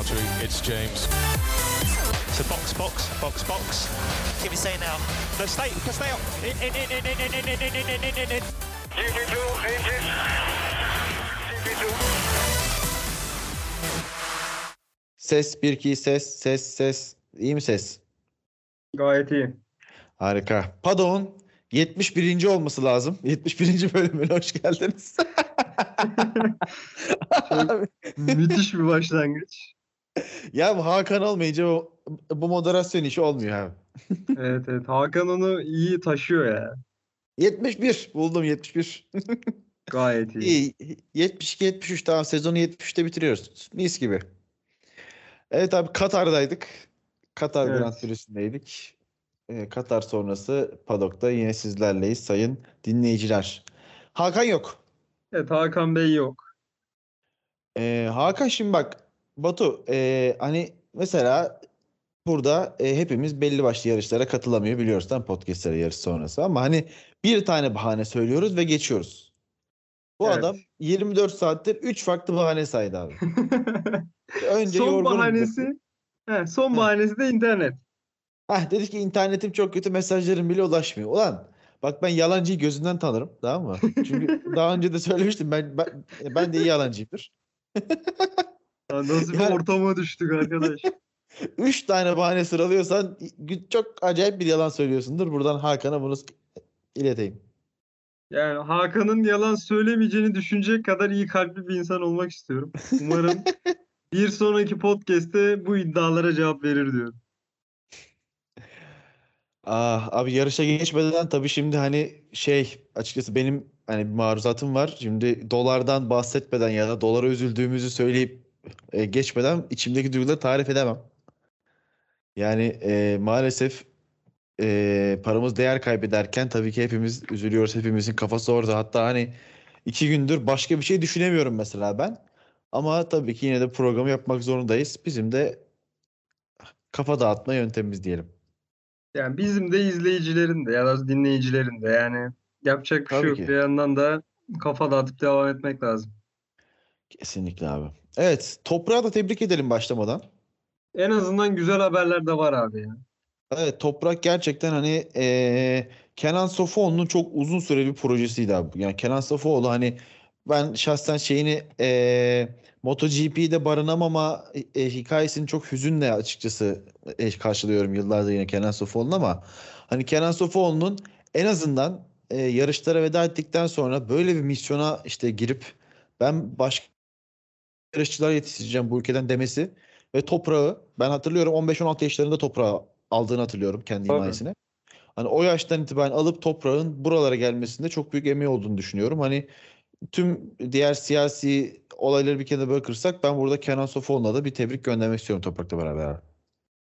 Chowdhury. It's James. So box, box, box, box. Can we say now? No, stay, stay up. In, in, in, in, in, in, in, in, in, in, in, in. GP2 engine. GP2. Ses 1 2 ses ses ses. İyi mi ses? Gayet iyi. Harika. Padon 71. olması lazım. 71. bölümüne hoş geldiniz. Müthiş bir başlangıç. ya bu Hakan olmayınca o, bu moderasyon işi olmuyor abi. Evet evet. Hakan onu iyi taşıyor ya. 71 buldum 71. Gayet iyi. İyi. 72 73 tamam sezonu 73'te bitiriyoruz. Mis gibi. Evet abi Katar'daydık. Katar Evet. Grand Prix'sindeydik. Ee, Katar sonrası Padok'ta yine sizlerleyiz sayın dinleyiciler. Hakan yok. Evet Hakan Bey yok. Ee, Hakan şimdi bak Batu ee, hani mesela burada ee, hepimiz belli başlı yarışlara katılamıyor biliyoruz mi? Podcast'lara yarış sonrası ama hani bir tane bahane söylüyoruz ve geçiyoruz. Bu Evet. adam 24 saattir 3 farklı bahane saydı abi. Önce son dedi. bahanesi he, son bahanesi de internet. Heh, dedi ki internetim çok kötü mesajlarım bile ulaşmıyor. Ulan bak ben yalancıyı gözünden tanırım tamam mı? Çünkü daha önce de söylemiştim ben ben, ben de iyi yalancıyımdır. Nasıl bir Yani- ortama düştük arkadaş. 3 tane bahane sıralıyorsan çok acayip bir yalan söylüyorsundur. Buradan Hakan'a bunu ileteyim. Yani Hakan'ın yalan söylemeyeceğini düşünecek kadar iyi kalpli bir insan olmak istiyorum. Umarım bir sonraki podcast'te bu iddialara cevap verir diyorum. Ah, abi yarışa geçmeden tabii şimdi hani şey açıkçası benim hani bir maruzatım var. Şimdi dolardan bahsetmeden ya da dolara üzüldüğümüzü söyleyip e, geçmeden içimdeki duyguları tarif edemem. Yani e, maalesef e, paramız değer kaybederken tabii ki hepimiz üzülüyoruz. Hepimizin kafası orada. Hatta hani iki gündür başka bir şey düşünemiyorum mesela ben. Ama tabii ki yine de programı yapmak zorundayız. Bizim de kafa dağıtma yöntemimiz diyelim. Yani bizim de izleyicilerin de ya da dinleyicilerin de yani yapacak bir şey Tabii yok. ki. Bir yandan da kafa dağıtıp devam etmek lazım. Kesinlikle abi. Evet, toprağı da tebrik edelim başlamadan. En azından güzel haberler de var abi ya. Evet, toprak gerçekten hani eee, Kenan Sofuoğlu'nun çok uzun süreli bir projesiydi abi. Yani Kenan Sofuoğlu hani ben şahsen şeyini eee MotoGP'de barınamama e, hikayesini çok hüzünle açıkçası e, karşılıyorum yıllardır yine Kenan Sofuoğlu'nun ama hani Kenan Sofuoğlu'nun en azından e, yarışlara veda ettikten sonra böyle bir misyona işte girip ben başka yarışçılar yetiştireceğim bu ülkeden demesi ve toprağı ben hatırlıyorum 15-16 yaşlarında toprağı aldığını hatırlıyorum kendi Tabii. himayesine. Hani o yaştan itibaren alıp toprağın buralara gelmesinde çok büyük emeği olduğunu düşünüyorum. Hani tüm diğer siyasi olayları bir kenara bırakırsak ben burada Kenan Sofuoğlu'na da bir tebrik göndermek istiyorum Toprak'la beraber.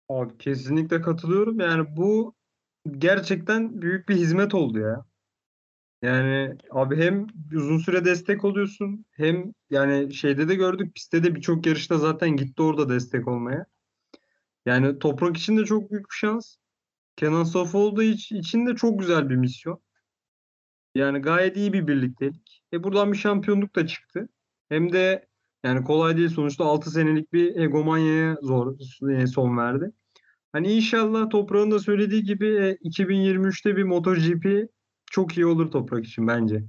Abi kesinlikle katılıyorum. Yani bu gerçekten büyük bir hizmet oldu ya. Yani abi hem uzun süre destek oluyorsun hem yani şeyde de gördük pistte de birçok yarışta zaten gitti orada destek olmaya. Yani Toprak için de çok büyük bir şans. Kenan Sofuoğlu iç- için de çok güzel bir misyon. Yani gayet iyi bir birliktelik. E buradan bir şampiyonluk da çıktı. Hem de yani kolay değil sonuçta 6 senelik bir egomanyaya zor e, son verdi. Hani inşallah Toprak'ın da söylediği gibi e, 2023'te bir MotoGP çok iyi olur Toprak için bence.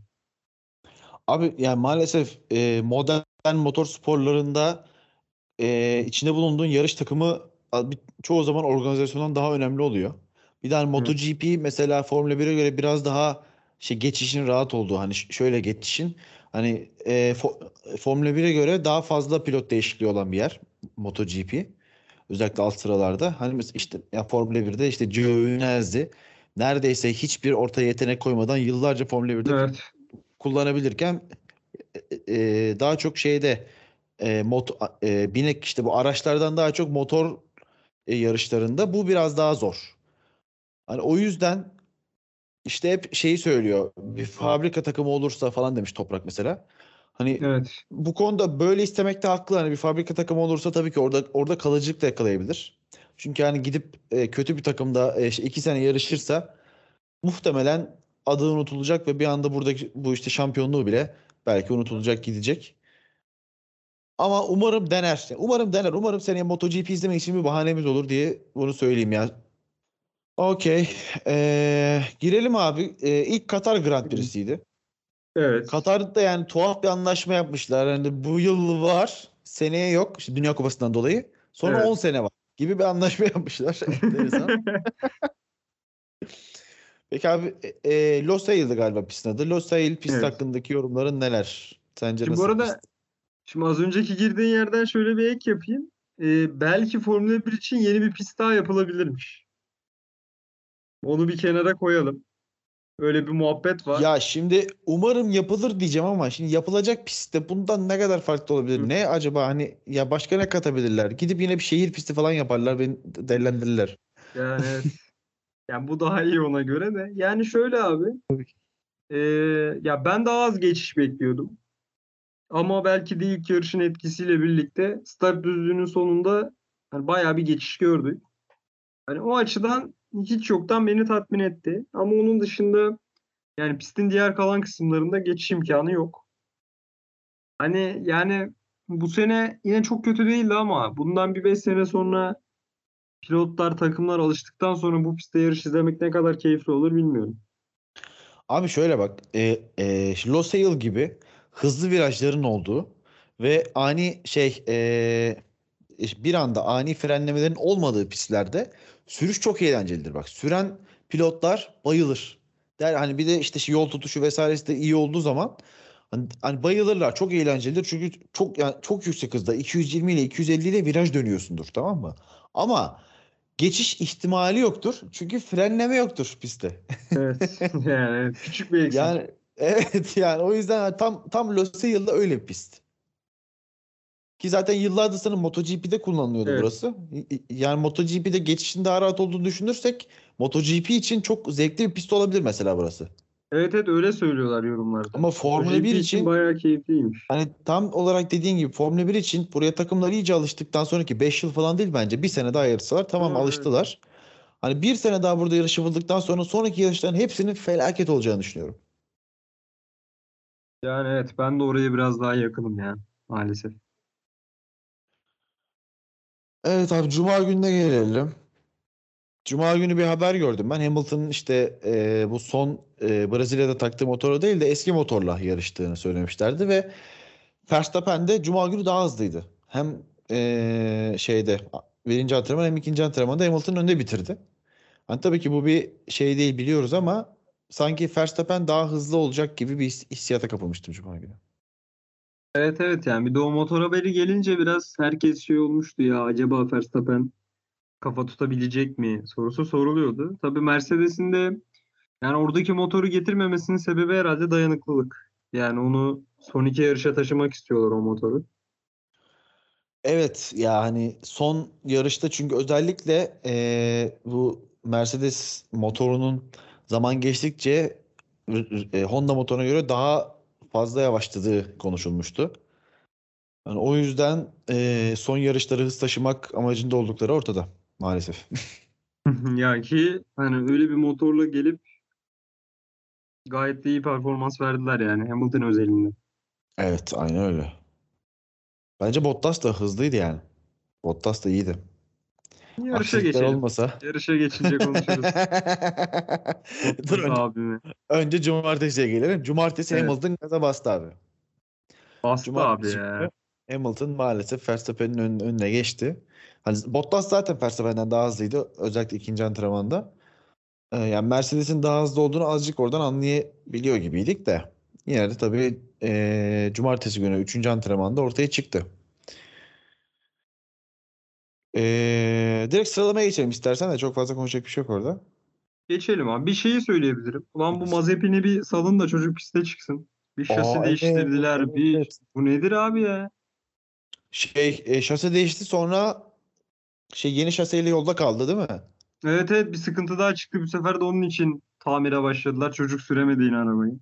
Abi yani maalesef e, modern motor sporlarında e, içinde bulunduğun yarış takımı çoğu zaman organizasyondan daha önemli oluyor. Bir de hani MotoGP mesela Formula 1'e göre biraz daha şey geçişin rahat olduğu hani şöyle geçişin hani e, fo- Formula 1'e göre daha fazla pilot değişikliği olan bir yer MotoGP. Özellikle alt sıralarda. Hani işte ya Formula 1'de işte Giovinazzi neredeyse hiçbir ortaya yetenek koymadan yıllarca Formula 1'de Evet. kullanabilirken e, e, daha çok şeyde e, mot e, binek işte bu araçlardan daha çok motor e, yarışlarında bu biraz daha zor. Hani o yüzden işte hep şeyi söylüyor. Bir fabrika takımı olursa falan demiş Toprak mesela. Hani Evet. bu konuda böyle istemekte haklı. Hani bir fabrika takımı olursa tabii ki orada orada kalıcılık da yakalayabilir. Çünkü hani gidip e, kötü bir takımda e, işte iki sene yarışırsa muhtemelen adı unutulacak ve bir anda buradaki bu işte şampiyonluğu bile belki unutulacak gidecek. Ama umarım dener. Umarım dener. Umarım seneye MotoGP izlemek için bir bahanemiz olur diye bunu söyleyeyim ya. Okey. Ee, girelim abi. Ee, ilk Katar Grand Prix'siydi. Evet. Katar'da yani tuhaf bir anlaşma yapmışlar. Yani bu yıl var, seneye yok. İşte Dünya Kupası'ndan dolayı. Sonra Evet. 10 sene var gibi bir anlaşma yapmışlar. Enteresan. Peki abi e, e, Losail'di galiba pistin adı. Losail pist Evet. hakkındaki yorumların neler? Sence Şimdi bu nasıl arada pist? şimdi az önceki girdiğin yerden şöyle bir ek yapayım. Ee, belki Formula 1 için yeni bir pist daha yapılabilirmiş. Onu bir kenara koyalım. Öyle bir muhabbet var. Ya şimdi umarım yapılır diyeceğim ama şimdi yapılacak pistte bundan ne kadar farklı olabilir? Hı. Ne acaba hani ya başka ne katabilirler? Gidip yine bir şehir pisti falan yaparlar beni değerlendirirler. Yani evet. Yani bu daha iyi ona göre de. Yani şöyle abi. Ee, ya ben daha az geçiş bekliyordum. Ama belki de ilk yarışın etkisiyle birlikte start düzlüğünün sonunda hani bayağı bir geçiş gördük. Hani o açıdan hiç yoktan beni tatmin etti. Ama onun dışında yani pistin diğer kalan kısımlarında geçiş imkanı yok. Hani yani bu sene yine çok kötü değildi ama bundan bir 5 sene sonra pilotlar, takımlar alıştıktan sonra bu pistte yarış izlemek ne kadar keyifli olur bilmiyorum. Abi şöyle bak, e, e, Losail gibi hızlı virajların olduğu ve ani şey e, bir anda ani frenlemelerin olmadığı pistlerde sürüş çok eğlencelidir bak. Süren pilotlar bayılır. Der hani bir de işte yol tutuşu vesairesi de iyi olduğu zaman hani, hani bayılırlar. Çok eğlencelidir çünkü çok yani çok yüksek hızda 220 ile 250 ile viraj dönüyorsundur tamam mı? Ama geçiş ihtimali yoktur. Çünkü frenleme yoktur pistte. Evet. Yani küçük bir eksik. Yani evet yani o yüzden tam tam Losail'da öyle bir pist. Ki zaten yıllardır sanırım MotoGP'de kullanılıyordu Evet. burası. Yani MotoGP'de geçişin daha rahat olduğunu düşünürsek MotoGP için çok zevkli bir pist olabilir mesela burası. Evet evet öyle söylüyorlar yorumlarda. Ama Formula GP 1 için bayağı keyifliymiş. hani tam olarak dediğin gibi Formula 1 için buraya takımlar iyice alıştıktan sonraki 5 yıl falan değil bence. Bir sene daha yarışsalar tamam evet. alıştılar. Hani bir sene daha burada yarış yapıldıktan sonra sonraki yarışların hepsinin felaket olacağını düşünüyorum. Yani evet ben de oraya biraz daha yakınım ya maalesef. Evet abi Cuma gününe gelelim. Cuma günü bir haber gördüm ben. Hamilton'ın işte e, bu son e, Brezilya'da taktığı motora değil de eski motorla yarıştığını söylemişlerdi ve Verstappen de Cuma günü daha hızlıydı. Hem e, şeyde birinci antrenman hem ikinci antrenmanda Hamilton'ın önünde bitirdi. Hani tabii ki bu bir şey değil biliyoruz ama sanki Verstappen daha hızlı olacak gibi bir his- hissiyata kapılmıştım Cuma günü. Evet evet yani bir de o motor haberi gelince biraz herkes şey olmuştu ya acaba Verstappen kafa tutabilecek mi sorusu soruluyordu. Tabii Mercedes'in de yani oradaki motoru getirmemesinin sebebi herhalde dayanıklılık. Yani onu son iki yarışa taşımak istiyorlar o motoru. Evet yani son yarışta çünkü özellikle eee, bu Mercedes motorunun zaman geçtikçe e, Honda motoruna göre daha fazla yavaşladığı konuşulmuştu. Yani o yüzden eee, son yarışları hız taşımak amacında oldukları ortada maalesef. Ya ki hani öyle bir motorla gelip gayet de iyi performans verdiler yani Hamilton özelinde. Evet aynen öyle. Bence Bottas da hızlıydı yani. Bottas da iyiydi. Yarışa geçelim. olmasa. Yarışa geçince konuşuruz. Dur önce, abimi. önce cumartesiye gelelim. Cumartesi Evet. Hamilton gaza bastı abi. Bastı abi Cumartesi ya. günü Hamilton maalesef Verstappen'in ön- önüne geçti. Hani Bottas zaten Verstappen'den daha hızlıydı. Özellikle ikinci antrenmanda. Ee, yani Mercedes'in daha hızlı olduğunu azıcık oradan anlayabiliyor gibiydik de. Yine de tabii ee, cumartesi günü üçüncü antrenmanda ortaya çıktı. Ee, direkt sıralamaya geçelim istersen de çok fazla konuşacak bir şey yok orada. Geçelim abi. Bir şeyi söyleyebilirim. Ulan bu Mazepin'i bir salın da çocuk piste çıksın. Bir şasi Aa, değiştirdiler. evet, bir evet. bu nedir abi ya? Şey e, şase değişti sonra şey yeni şaseyle yolda kaldı değil mi? Evet evet bir sıkıntı daha çıktı. Bu sefer de onun için tamire başladılar. Çocuk süremedi yine arabayı.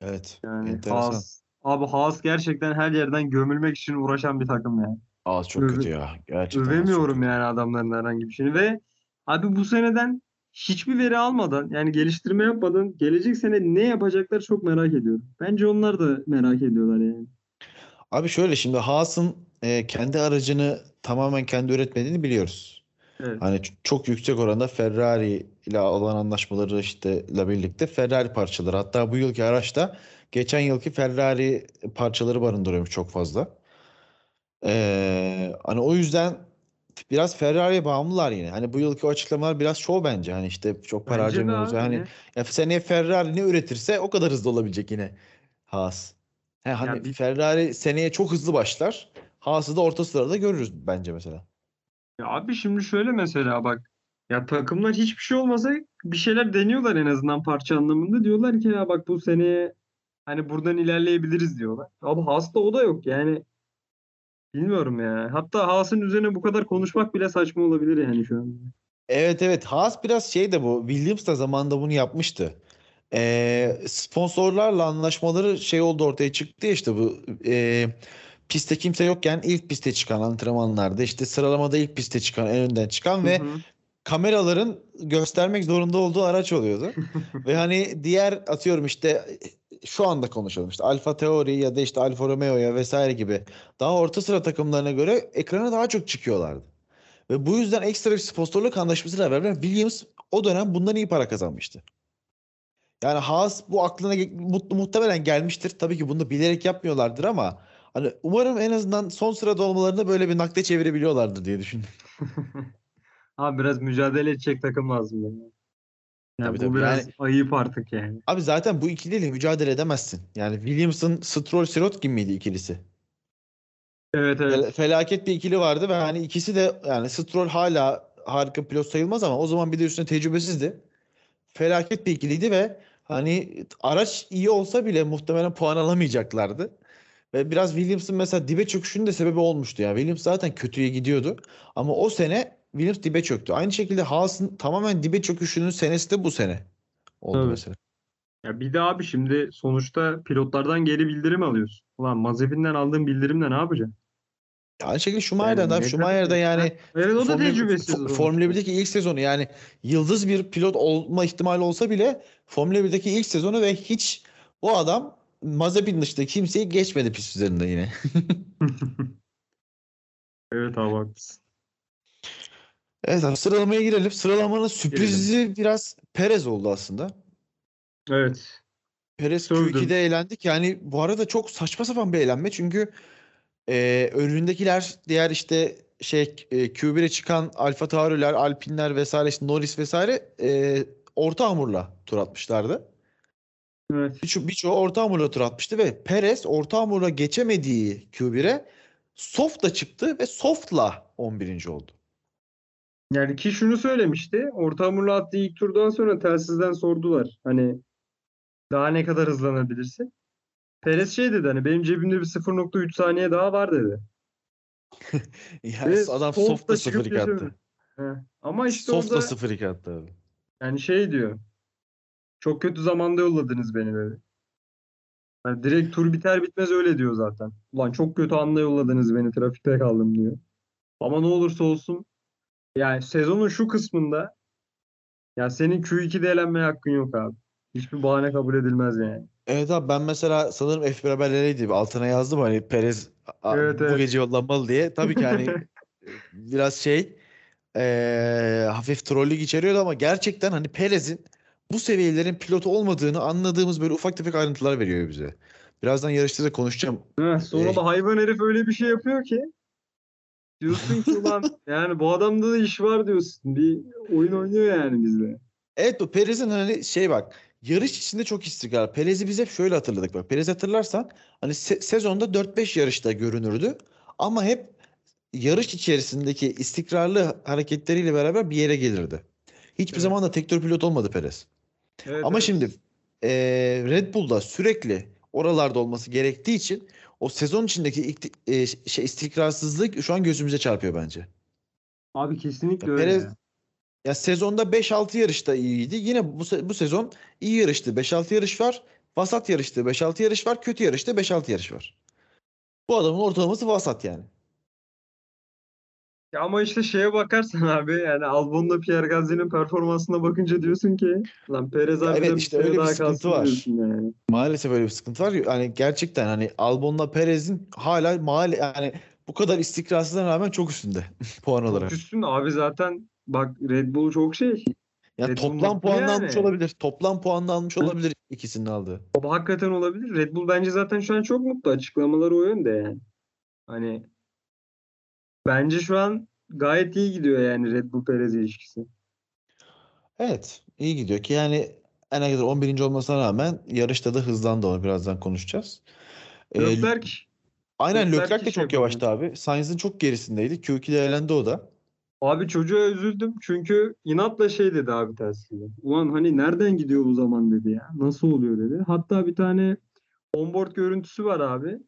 Evet. Yani enteresan. Haas, abi Haas gerçekten her yerden gömülmek için uğraşan bir takım ya. Aa, çok Öve- kötü ya. Gerçekten Övemiyorum yani adamların herhangi bir şeyini ve abi bu seneden hiçbir veri almadan yani geliştirme yapmadan gelecek sene ne yapacaklar çok merak ediyorum. Bence onlar da merak ediyorlar yani. Abi şöyle şimdi Haas'ın e, kendi aracını tamamen kendi üretmediğini biliyoruz. Evet. Hani çok yüksek oranda Ferrari ile olan anlaşmaları işte ile birlikte Ferrari parçaları. Hatta bu yılki araçta geçen yılki Ferrari parçaları barındırıyormuş çok fazla. Ee, hani o yüzden biraz Ferrari'ye bağımlılar yine. Hani bu yılki açıklamalar biraz şov bence. Hani işte çok para Bence harcamıyoruz. Hani ya seneye Ferrari ne üretirse o kadar hızlı olabilecek yine Haas. He, hani Ya bir- Ferrari seneye çok hızlı başlar. Haas'ı da orta sırada görürüz bence mesela. Ya abi şimdi şöyle mesela bak ya takımlar hiçbir şey olmasa bir şeyler deniyorlar en azından parça anlamında. Diyorlar ki ya bak bu seneye hani buradan ilerleyebiliriz diyorlar. Abi Haas'ta o da yok yani. Bilmiyorum ya. Hatta Haas'ın üzerine bu kadar konuşmak bile saçma olabilir yani şu an. Evet evet Haas biraz şey de bu Williams da zamanında bunu yapmıştı. Ee, sponsorlarla anlaşmaları şey oldu ortaya çıktı ya işte bu e, pistte kimse yokken ilk piste çıkan antrenmanlarda işte sıralamada ilk piste çıkan en önden çıkan ve Hı hı. kameraların göstermek zorunda olduğu araç oluyordu. Ve hani diğer atıyorum işte şu anda konuşalım işte Alfa Tauri ya da işte Alfa Romeo'ya vesaire gibi daha orta sıra takımlarına göre ekrana daha çok çıkıyorlardı. Ve bu yüzden ekstra bir sponsorluk anlaşmasıyla beraber Williams o dönem bundan iyi para kazanmıştı. Yani Haas bu aklına mu- muhtemelen gelmiştir. Tabii ki bunu bilerek yapmıyorlardır ama hani umarım en azından son sırada olmalarını böyle bir nakde çevirebiliyorlardır diye düşündüm. Abi biraz mücadele edecek takım lazım yani. Yani Tabii bu tabii. biraz Yani- ayıp artık yani. Abi zaten bu ikiliyle mücadele edemezsin. Yani Williams'ın Stroll Sirotkin miydi ikilisi? Evet evet. Fel- Felaket bir ikili vardı ve hani ikisi de yani Stroll hala harika pilot sayılmaz ama o zaman bir de üstüne tecrübesizdi. Felaket bir ikiliydi ve hani araç iyi olsa bile muhtemelen puan alamayacaklardı. Ve biraz Williams'ın mesela dibe çöküşünün de sebebi olmuştu. Yani Williams zaten kötüye gidiyordu. Ama o sene Williams dibe çöktü. Aynı şekilde Haas'ın tamamen dibe çöküşünün senesi de bu sene oldu Tabii. mesela. Ya bir de abi şimdi sonuçta pilotlardan geri bildirim alıyorsun. Ulan Mazepin'den aldığın bildirimle ne yapacaksın? Aynı şekilde Schumacher'dan Yani da ne Schumacher da kadar- yani Evet o da Formula- tecrübesiz. Formula 1'deki ilk sezonu yani yıldız bir pilot olma ihtimali olsa bile Formula 1'deki ilk sezonu ve hiç bu adam Mazepin dışında kimseyi geçmedi pist üzerinde yine. Evet abi haklısın. Evet abi sıralamaya girelim. Sıralamanın sürprizi biraz Perez oldu aslında. Evet. Perez Sövdüm. Q2'de eğlendik. Yani bu arada çok saçma sapan bir eğlenme. Çünkü e, önündekiler diğer işte şey e, Q1'e çıkan Alfa Tauri'ler, Alpinler vesaire işte Norris vesaire e, orta hamurla tur atmışlardı. Evet. Birço birçoğu orta hamurla tur atmıştı ve Perez orta hamurla geçemediği Q1'e soft'la çıktı ve soft'la 11. oldu. Yani ki şunu söylemişti. Orta hamurlu attığı ilk turdan sonra telsizden sordular. Hani daha ne kadar hızlanabilirsin? Perez şey dedi hani benim cebimde bir 0.3 saniye daha var dedi. Yani Ve adam çıkıp 0-2 attı. Ama işte Soft'la orada 0-2 attı abi. yani şey diyor. Çok kötü zamanda yolladınız beni dedi. Yani direkt tur biter bitmez öyle diyor zaten. Ulan çok kötü anda yolladınız beni trafikte kaldım diyor. Ama ne olursa olsun yani sezonun şu kısmında ya senin Q2'de elenmeye hakkın yok abi. Hiçbir bahane kabul edilmez yani. Evet abi ben mesela sanırım F1 haberleriydi. Altına yazdım hani Perez Evet, bu evet. gece yollanmalı diye. Tabii ki hani biraz şey eee, hafif trollük içeriyordu ama gerçekten hani Perez'in bu seviyelerin pilotu olmadığını anladığımız böyle ufak tefek ayrıntılar veriyor bize. Birazdan yarışta da konuşacağım. Heh, sonra Eh. da hayvan herif öyle bir şey yapıyor ki diyorsun ki ulan yani bu adamda da iş var diyorsun. Bir oyun oynuyor yani bizle. Evet bu Perez'in hani şey bak yarış içinde çok istikrar. Perez'i biz hep şöyle hatırladık bak. Perez hatırlarsan hani se- sezonda 4-5 yarışta görünürdü ama hep yarış içerisindeki istikrarlı hareketleriyle beraber bir yere gelirdi. Hiçbir Evet. zaman da tek tür pilot olmadı Perez. Evet, Ama evet. şimdi eee, Red Bull'da sürekli oralarda olması gerektiği için o sezon içindeki ikti- e, şey istikrarsızlık şu an gözümüze çarpıyor bence. Abi kesinlikle Ya öyle. Perez ya. sezonda 5-6 yarışta iyiydi. Yine bu, se- bu sezon iyi yarıştı. 5-6 yarış var. Vasat yarıştı. 5-6 yarış var. Kötü yarıştı. 5-6 yarış var. Bu adamın ortalaması vasat yani. Ya ama işte şeye bakarsan abi yani Albon'la Pierre Gasly'nin performansına bakınca diyorsun ki lan Perez Ya harbiden evet bir işte sene öyle bir daha sıkıntı var. yani. Maalesef öyle bir sıkıntı var. Hani gerçekten hani Albon'la Perez'in hala mahalle yani bu kadar istikrarsızlığına rağmen çok üstünde puan Çok olarak. üstün abi zaten bak Red Bull çok şey. Yani Red toplam mutlu puanını almış yani. olabilir. Toplam puanını almış olabilir ikisinin aldığı. O hakikaten olabilir. Red Bull bence zaten şu an çok mutlu. Açıklamaları o yönde yani. Hani bence şu an gayet iyi gidiyor yani Red Bull Perez ilişkisi. Evet, iyi gidiyor ki yani en azından 11. olmasına rağmen yarışta da hızlandı onu birazdan konuşacağız. Ee, Leclerc aynen Leclerc de şey çok yavaştı abi. Sainz'in çok gerisindeydi. Q2'de elendi o da. Abi çocuğa üzüldüm çünkü inatla şey dedi abi tersine. Ulan hani nereden gidiyor bu zaman dedi ya. Nasıl oluyor dedi. Hatta bir tane onboard görüntüsü var abi.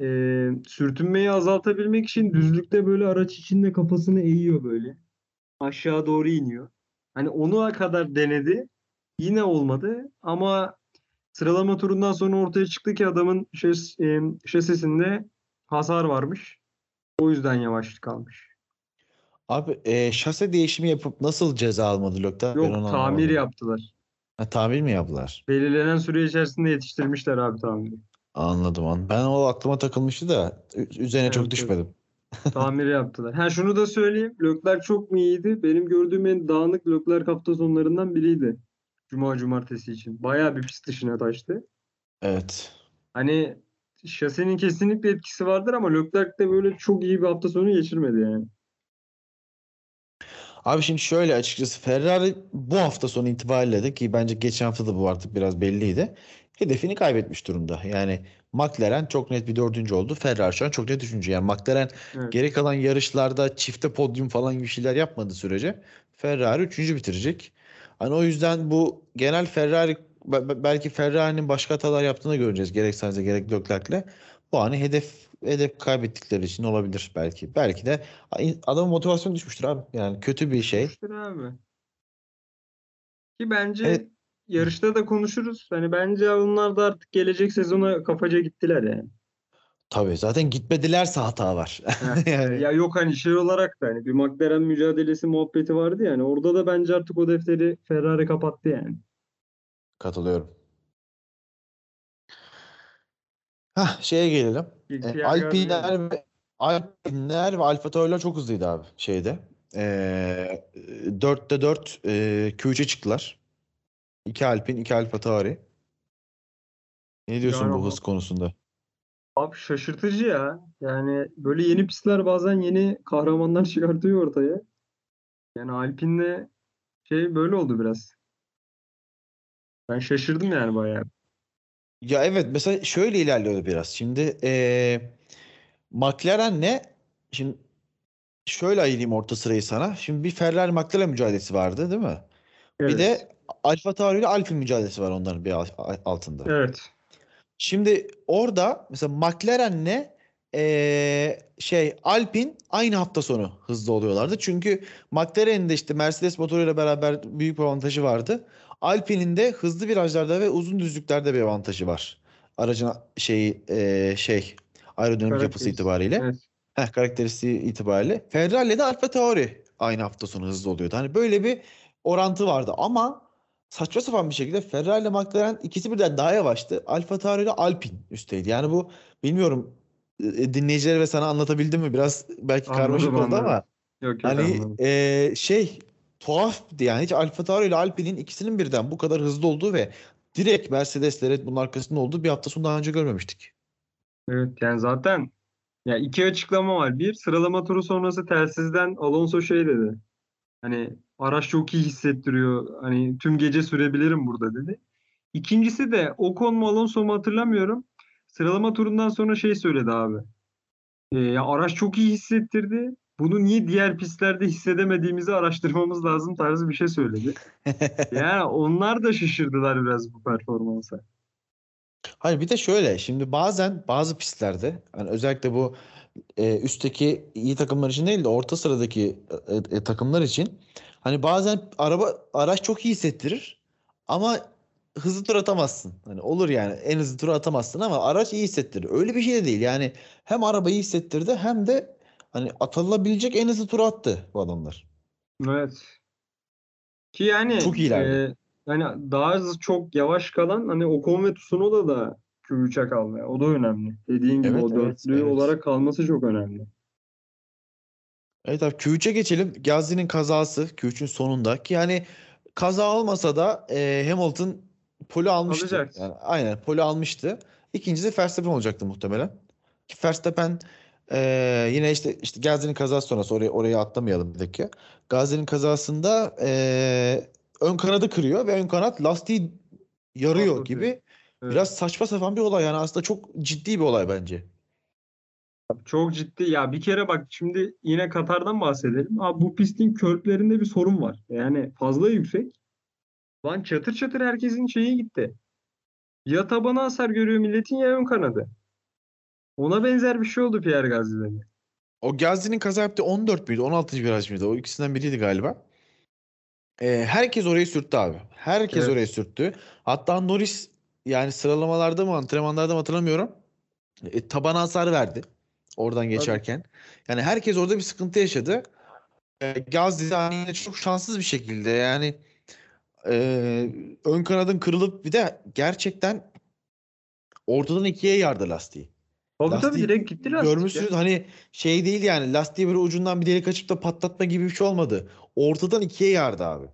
Ee, sürtünmeyi azaltabilmek için düzlükte böyle araç içinde kafasını eğiyor böyle. Aşağı doğru iniyor. Hani onu kadar denedi. Yine olmadı ama sıralama turundan sonra ortaya çıktı ki adamın şes, e, şasisinde hasar varmış. O yüzden yavaşlık almış. Abi e, şase değişimi yapıp nasıl ceza almadı? Ben Yok onu tamir anlamadım. yaptılar. Ha, tamir mi yaptılar? Belirlenen süre içerisinde yetiştirmişler abi tamiri. Anladım. an. Ben o aklıma takılmıştı da üzerine çok Evet, evet. düşmedim. Tamir yaptılar. Ha şunu da söyleyeyim. Leclerc çok mu iyiydi? Benim gördüğüm en dağınık Leclerc hafta sonlarından biriydi. Cuma cumartesi için. Bayağı bir pist dışına taştı. Evet. Hani şasinin kesinlikle etkisi vardır ama Leclerc de böyle çok iyi bir hafta sonu geçirmedi yani. Abi şimdi şöyle açıkçası Ferrari bu hafta sonu itibariyle de ki bence geçen hafta da bu artık biraz belliydi. Hedefini kaybetmiş durumda. Yani McLaren çok net bir dördüncü oldu. Ferrari şu an çok net üçüncü. Yani McLaren Evet. geri kalan yarışlarda çifte podyum falan gibi şeyler yapmadığı sürece Ferrari üçüncü bitirecek. Hani o yüzden bu genel Ferrari be- be- belki Ferrari'nin başka hatalar yaptığını göreceğiz. Gerek Sainz'e gerek Leclerc'le. Bu hani hedef hedef kaybettikleri için olabilir belki. Belki de adamın motivasyonu düşmüştür abi. Yani kötü bir şey. Düştür abi. Ki bence Evet. Yarışta da konuşuruz. Hani bence onlar da artık gelecek sezona kafaca gittiler yani. Tabii zaten gitmedilerse hata var. Yani Ya yok hani şey olarak da hani bir McLaren mücadelesi muhabbeti vardı yani. Orada da bence artık o defteri Ferrari kapattı yani. katılıyorum. Hah şeye gelelim. E, Alpinler ve Alpinler ve Alfa Tauri'ler çok hızlıydı abi şeyde. E, 4'te 4 e, Q3'e çıktılar. 2 Alpin, 2 Alfa Tauri. Ne diyorsun Yani bu hız konusunda? Abi şaşırtıcı ya. Yani böyle yeni pistler bazen yeni kahramanlar çıkartıyor ortaya. Yani Alpine'le şey böyle oldu biraz. Ben şaşırdım yani bayağı. Ya evet mesela şöyle ilerliyordu biraz. Şimdi eee McLaren ne? Şimdi şöyle ayırayım orta sırayı sana. Şimdi bir Ferrari McLaren mücadelesi vardı değil mi? Bir Evet. de Alfa Tauri ile Alpine mücadelesi var onların bir al- altında. Evet. Şimdi orada mesela McLaren'le eee şey Alpine aynı hafta sonu hızlı oluyorlardı. Çünkü McLaren'in de işte Mercedes motoruyla beraber büyük bir avantajı vardı. Alpine'in de hızlı virajlarda ve uzun düzlüklerde bir avantajı var. Aracın şeyi eee, şey aerodinamik yapısı itibariyle. Evet. Heh, karakteristiği itibariyle. Ferrari ile de Alfa Tauri aynı hafta sonu hızlı oluyordu. Hani böyle bir orantı vardı ama saçma sapan bir şekilde Ferrari ile McLaren ikisi birden daha yavaştı. Alfa Tauri ile Alpine üstteydi. Yani bu bilmiyorum e, dinleyicilere ve sana anlatabildim mi? Biraz belki karmaşık oldu anladım. ama Yok yok hani e, şey tuhaftı yani hiç Alfa Tauri ile Alpine'in ikisinin birden bu kadar hızlı olduğu ve direkt Mercedes'le Red Bull'un arkasında olduğu bir hafta sonu daha önce görmemiştik. Evet yani zaten ya iki açıklama var. Bir sıralama turu sonrası telsizden Alonso şey dedi. Hani araç çok iyi hissettiriyor. Hani tüm gece sürebilirim burada dedi. İkincisi de Ocon mu Alonso mu hatırlamıyorum. Sıralama turundan sonra şey söyledi abi. Ee, ya araç çok iyi hissettirdi. Bunu niye diğer pistlerde hissedemediğimizi araştırmamız lazım tarzı bir şey söyledi. Yani onlar da şaşırdılar biraz bu performansa. Hayır bir de şöyle şimdi bazen bazı pistlerde hani özellikle bu e, üstteki iyi takımlar için değil de orta sıradaki e, e, takımlar için hani bazen araba araç çok iyi hissettirir ama hızlı tur atamazsın. Hani olur yani en hızlı tur atamazsın ama araç iyi hissettirir. Öyle bir şey de değil. Yani hem arabayı hissettirdi hem de hani atılabilecek en hızlı turu attı bu adamlar. Evet. Ki yani Çok iyilerdi. e, yani daha hızlı çok yavaş kalan hani Ocon ve Tsunoda da Q3'e kalmaya. O da önemli. Dediğin gibi Evet, o evet, dörtlü evet. olarak kalması çok önemli. Evet abi Q3'e geçelim. Gasly'nin kazası Q3'ün sonunda ki yani kaza olmasa da e, Hamilton pole almıştı. Alacaktı. Yani aynen pole almıştı. İkincisi Verstappen olacaktı muhtemelen. Ki Verstappen e, yine işte işte Gasly'nin kazası sonrası oraya oraya atlamayalım bir dakika. Gasly'nin kazasında e, ön kanadı kırıyor ve ön kanat lastiği yarıyor gibi Evet. biraz saçma sapan bir olay yani aslında çok ciddi bir olay bence. Çok ciddi. Ya bir kere bak şimdi yine Katar'dan bahsedelim. Abi bu pistin körplerinde bir sorun var. Yani fazla yüksek. Lan çatır çatır herkesin şeyi gitti. Ya tabana hasar görüyor milletin ya ön kanadı. Ona benzer bir şey oldu Pierre Gasly'de. de. O Gasly'nin kaza yaptığı 14 müydü? 16. viraj mıydı? O ikisinden biriydi galiba. Ee, herkes orayı sürttü abi. Herkes Evet. orayı sürttü. Hatta Norris yani sıralamalarda mı antrenmanlarda mı hatırlamıyorum. E, tabana hasar verdi. Oradan geçerken. Yani herkes orada bir sıkıntı yaşadı. E, de hani çok şanssız bir şekilde yani e, ön kanadın kırılıp bir de gerçekten ortadan ikiye yardı lastiği. Tabii tabii Lastiği direkt gitti lastik ya. Görmüşsünüz hani şey değil yani lastiği böyle ucundan bir delik açıp da patlatma gibi bir şey olmadı. Ortadan ikiye yardı abi.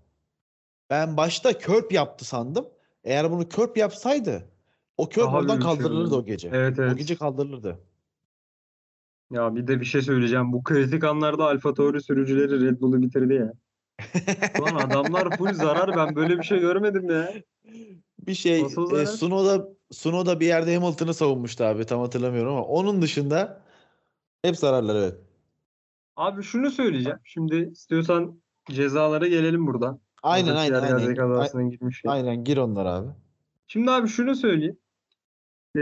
Ben başta körp yaptı sandım. Eğer bunu körp yapsaydı o körp Daha oradan şey kaldırılırdı o gece. Evet O evet. gece kaldırılırdı. Ya bir de bir şey söyleyeceğim. Bu kritik anlarda Alfa Tauri sürücüleri Red Bull'u bitirdi ya. Lan adamlar full zarar. Ben böyle bir şey görmedim ya. Bir şey e? Sunoda Sunoda bir yerde Hamilton'ı savunmuştu abi tam hatırlamıyorum ama onun dışında hep zararlar evet. Abi şunu söyleyeceğim. Şimdi istiyorsan cezalara gelelim buradan. Aynen Hazır aynen aynen. kazasına. Aynen gir onlar abi. Şimdi abi şunu söyleyeyim. Ee,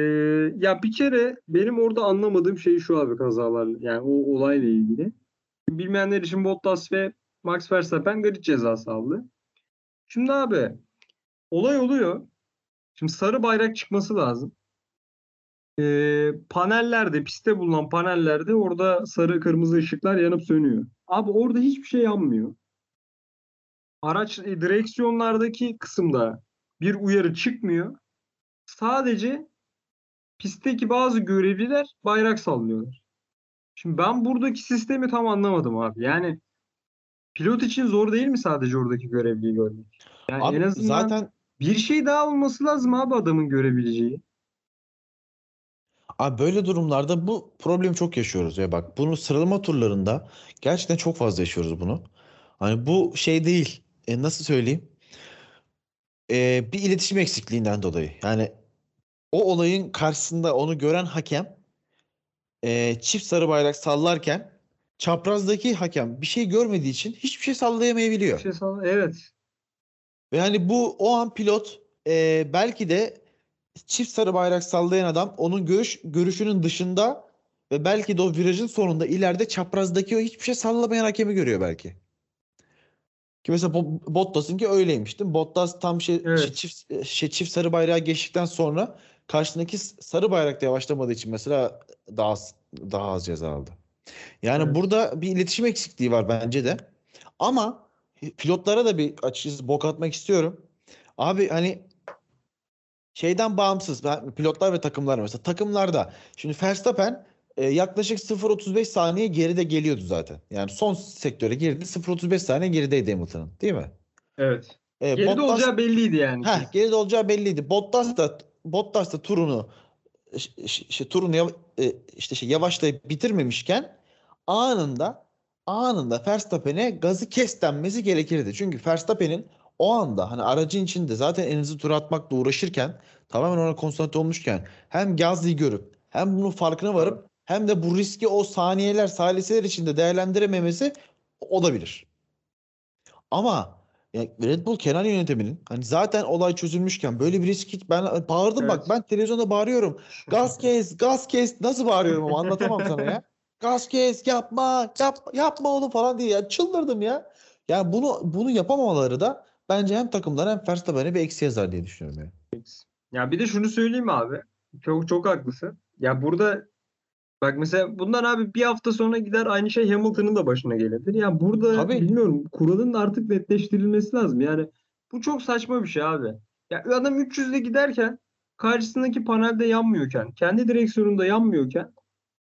ya bir kere benim orada anlamadığım şey şu abi kazalar yani o olayla ilgili. Bilmeyenler için Bottas ve Max Verstappen grid cezası aldı. Şimdi abi olay oluyor. Şimdi sarı bayrak çıkması lazım. Ee, panellerde, pistte bulunan panellerde orada sarı kırmızı ışıklar yanıp sönüyor. Abi orada hiçbir şey yanmıyor. Araç e, direksiyonlardaki kısımda bir uyarı çıkmıyor. Sadece pistteki bazı görevliler bayrak sallıyorlar. Şimdi ben buradaki sistemi tam anlamadım abi. Yani pilot için zor değil mi sadece oradaki görevliyi görmek? Yani Abi en azından zaten bir şey daha olması lazım abi adamın görebileceği. Abi böyle durumlarda bu problemi çok yaşıyoruz ya bak bunu sıralama turlarında gerçekten çok fazla yaşıyoruz bunu. Hani bu şey değil e, nasıl söyleyeyim E, bir iletişim eksikliğinden dolayı yani o olayın karşısında onu gören hakem e, çift sarı bayrak sallarken çaprazdaki hakem bir şey görmediği için hiçbir şey sallayamayabiliyor. Bir şey sall- evet. Ve hani bu o an pilot e, belki de çift sarı bayrak sallayan adam onun görüş görüşünün dışında ve belki de o virajın sonunda ileride çaprazdaki o hiçbir şey sallamayan hakemi görüyor belki. Ki mesela Bo- Bottas'ın ki öyleymiş değil mi? Bottas tam şey, Evet. şey çift şey çift sarı bayrağı geçtikten sonra karşısındaki sarı bayrakta yavaşlamadığı için mesela daha az- daha az ceza aldı. Yani Evet. burada bir iletişim eksikliği var bence de. Ama pilotlara da bir açıkçası bok atmak istiyorum. Abi hani şeyden bağımsız ben pilotlar ve takımlar mesela takımlarda şimdi Verstappen e, yaklaşık 0.35 saniye geride geliyordu zaten. Yani son sektöre girdi 0.35 saniye gerideydi Hamilton'ın değil mi? Evet. E, Geride Bottas- olacağı belliydi yani. Heh, geride olacağı belliydi. Bottas da Bottas da turunu ş- şey, turunu e, işte şey yavaşlayıp bitirmemişken anında anında Verstappen'e gazı kes denmesi gerekirdi. Çünkü Verstappen'in o anda hani aracın içinde zaten en hızlı tur atmakla uğraşırken tamamen ona konsantre olmuşken hem Gasly'yi görüp hem bunun farkına varıp hem de bu riski o saniyeler saliseler içinde değerlendirememesi olabilir. Ama ya Red Bull Kenan yönetiminin hani zaten olay çözülmüşken böyle bir risk hiç ben bağırdım bak Evet. ben televizyonda bağırıyorum. Gaz kes, gaz kes. Nasıl bağırıyorum ama anlatamam sana ya. Gaz kes, yapma, yap, yapma oğlum falan diye ya çıldırdım ya. Yani bunu bunu yapamamaları da bence hem takımlara hem Verstappen'e bir eksi yazar diye düşünüyorum ya. Ya bir de şunu söyleyeyim abi. Çok çok haklısın. Ya burada Bak mesela bundan abi bir hafta sonra gider aynı şey Hamilton'ın da başına gelebilir. Yani burada Tabii. bilmiyorum kuralın artık netleştirilmesi lazım. Yani bu çok saçma bir şey abi. Ya adam 300'de giderken karşısındaki panelde yanmıyorken, kendi direksiyonunda yanmıyorken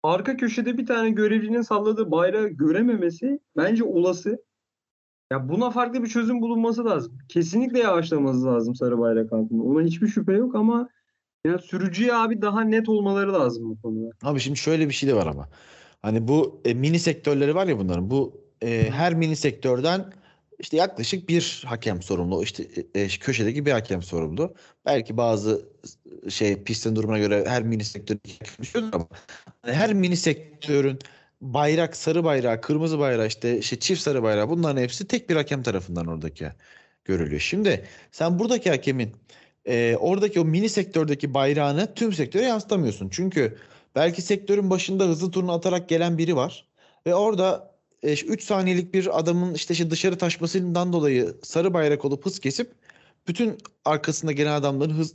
arka köşede bir tane görevlinin salladığı bayrağı görememesi bence olası. Ya buna farklı bir çözüm bulunması lazım. Kesinlikle yavaşlaması lazım sarı bayrak altında. Ona hiçbir şüphe yok ama ya sürücüye abi daha net olmaları lazım bu konuda. Abi şimdi şöyle bir şey de var ama. Hani bu e, mini sektörleri var ya bunların. Bu e, her mini sektörden işte yaklaşık bir hakem sorumlu. İşte e, e, köşedeki bir hakem sorumlu. Belki bazı e, şey pistin durumuna göre her mini sektör iki hakem düşüyordur ama hani her mini sektörün bayrak, sarı bayrağı, kırmızı bayrağı işte, işte çift sarı bayrağı bunların hepsi tek bir hakem tarafından oradaki görülüyor. Şimdi sen buradaki hakemin e, oradaki o mini sektördeki bayrağını tüm sektöre yansıtamıyorsun. Çünkü belki sektörün başında hızlı turunu atarak gelen biri var ve orada 3 saniyelik bir adamın işte şey dışarı taşmasından dolayı sarı bayrak olup hız kesip bütün arkasında gelen adamların hız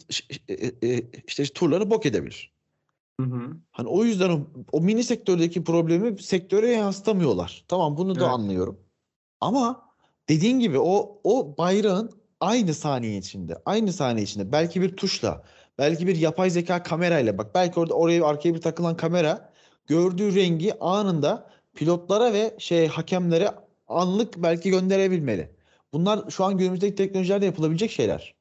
e, e, işte turlarını bok edebilir. Hı hı. Hani o yüzden o, o mini sektördeki problemi sektöre yansıtamıyorlar. Tamam bunu da Evet. anlıyorum. Ama dediğin gibi o o bayrağın aynı saniye içinde, aynı saniye içinde belki bir tuşla, belki bir yapay zeka kamerayla bak belki orada oraya arkaya bir takılan kamera gördüğü rengi anında pilotlara ve şey hakemlere anlık belki gönderebilmeli. Bunlar şu an günümüzdeki teknolojilerde yapılabilecek şeyler.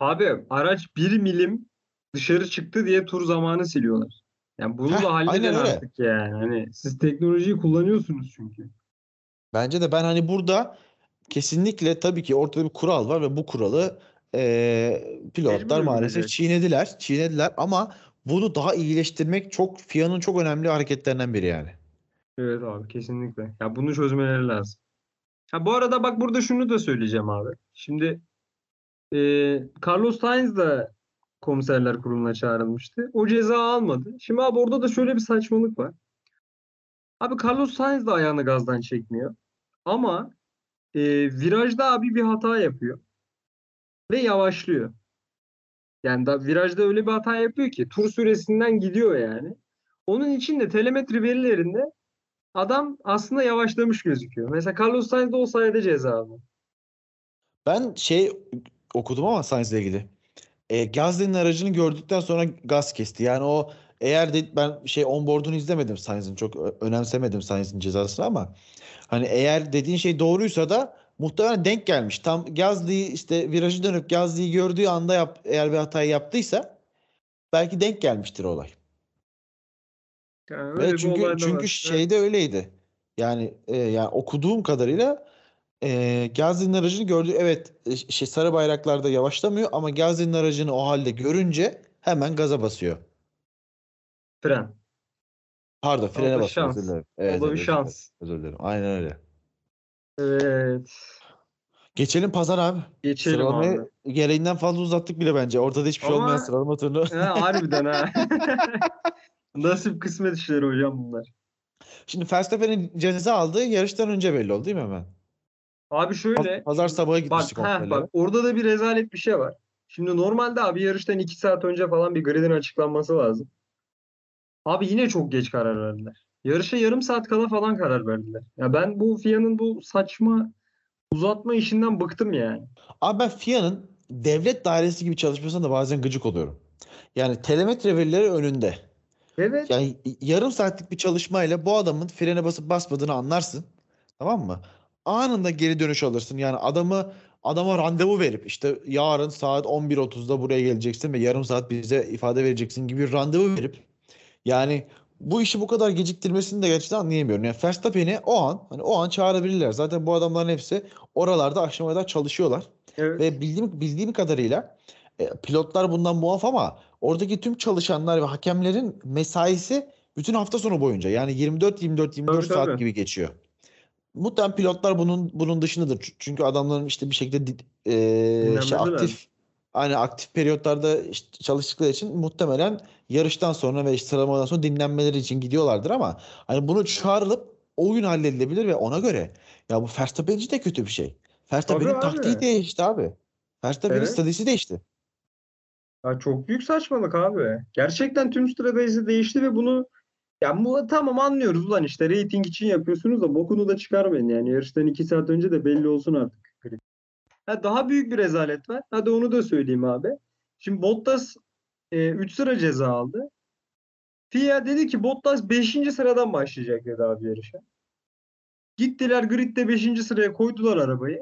Abi araç 1 milim dışarı çıktı diye tur zamanı siliyorlar. Yani bunu Heh, da öyle. artık yani. Hani siz teknolojiyi kullanıyorsunuz çünkü. Bence de ben hani burada kesinlikle tabii ki ortada bir kural var ve bu kuralı eee, pilotlar maalesef uygulayacak. çiğnediler. Çiğnediler ama bunu daha iyileştirmek çok FIA'nın çok önemli hareketlerinden biri yani. Evet abi kesinlikle. Ya bunu çözmeleri lazım. Ha bu arada bak burada şunu da söyleyeceğim abi. Şimdi e, Carlos Sainz da komiserler kuruluna çağrılmıştı. O ceza almadı. Şimdi abi orada da şöyle bir saçmalık var. Abi Carlos Sainz de ayağını gazdan çekmiyor. Ama e, virajda abi bir hata yapıyor. Ve yavaşlıyor. Yani da virajda öyle bir hata yapıyor ki tur süresinden gidiyor yani. Onun için de telemetri verilerinde adam aslında yavaşlamış gözüküyor. Mesela Carlos Sainz de o sayede ceza. Ben şey okudum ama Sainz'le ilgili. E, Gasly'nin aracını gördükten sonra gaz kesti. Yani o eğer de ben şey onboard'unu izlemedim Sainz'in çok önemsemedim Sainz'in cezasını ama hani eğer dediğin şey doğruysa da muhtemelen denk gelmiş. Tam Gasly işte virajı dönüp Gasly'yi gördüğü anda yap, eğer bir hatayı yaptıysa belki denk gelmiştir olay. Yani bir çünkü çünkü var. şeyde öyleydi. Yani e, yani okuduğum kadarıyla e, Gasly'nin aracını gördü. Evet e, şey sarı bayraklarda yavaşlamıyor ama Gasly'nin aracını o halde görünce hemen gaza basıyor. Fren. Pardon frene şans. Özür dilerim. O Evet, da bir özür şans. dilerim. Özür dilerim. Aynen öyle. Evet. Geçelim pazar abi. Geçelim Sıralamayı abi. gereğinden fazla uzattık bile bence. Ortada hiçbir şey Ama- olmayan sıralama turunu. Ha, harbiden ha. Nasip kısmet işleri hocam bunlar. Şimdi Verstappen'in ceza aldığı yarıştan önce belli oldu değil mi hemen? Abi şöyle. Pazar sabahı Bak, gitmiştik ha, kontrollere. bak orada da bir rezalet bir şey var. Şimdi normalde abi yarıştan 2 saat önce falan bir gridin açıklanması lazım. Abi yine çok geç karar verdiler. Yarışa yarım saat kala falan karar verdiler. Ya ben bu FIA'nın bu saçma uzatma işinden bıktım yani. Abi ben FIA'nın devlet dairesi gibi çalışmasına da bazen gıcık oluyorum. Yani telemetre verileri önünde. Evet. Yani yarım saatlik bir çalışmayla bu adamın frene basıp basmadığını anlarsın. Tamam mı? Anında geri dönüş alırsın. Yani adamı adama randevu verip işte yarın saat 11.30'da buraya geleceksin ve yarım saat bize ifade vereceksin gibi randevu verip yani bu işi bu kadar geciktirmesini de gerçekten anlayamıyorum. Yani Verstappen'i o an hani o an çağırabilirler. Zaten bu adamların hepsi oralarda akşama kadar çalışıyorlar. Evet. Ve bildiğim bildiğim kadarıyla e, pilotlar bundan muaf ama oradaki tüm çalışanlar ve hakemlerin mesaisi bütün hafta sonu boyunca yani 24 24 24 Tabii, saat tabii. gibi geçiyor. Muhtemelen pilotlar bunun bunun dışındadır. Çünkü adamların işte bir şekilde e, Dinlenmeleri lazım. aktif hani aktif periyotlarda işte çalıştıkları için muhtemelen yarıştan sonra ve işte sıralamadan sonra dinlenmeleri için gidiyorlardır ama hani bunu çağrılıp o gün halledilebilir ve ona göre ya bu Verstappen de kötü bir şey. Verstappen'in taktiği değişti abi. Verstappen'in Evet. stratejisi değişti. Ya çok büyük saçmalık abi. Gerçekten tüm strateji değişti ve bunu Ya bu tamam anlıyoruz ulan işte reyting için yapıyorsunuz da bokunu da çıkarmayın yani yarıştan 2 saat önce de belli olsun artık. Ha, daha büyük bir rezalet var. Hadi onu da söyleyeyim abi. Şimdi Bottas 3 sıra ceza aldı. FIA dedi ki Bottas 5. sıradan başlayacak dedi abi yarışa. Gittiler gridde 5. sıraya koydular arabayı.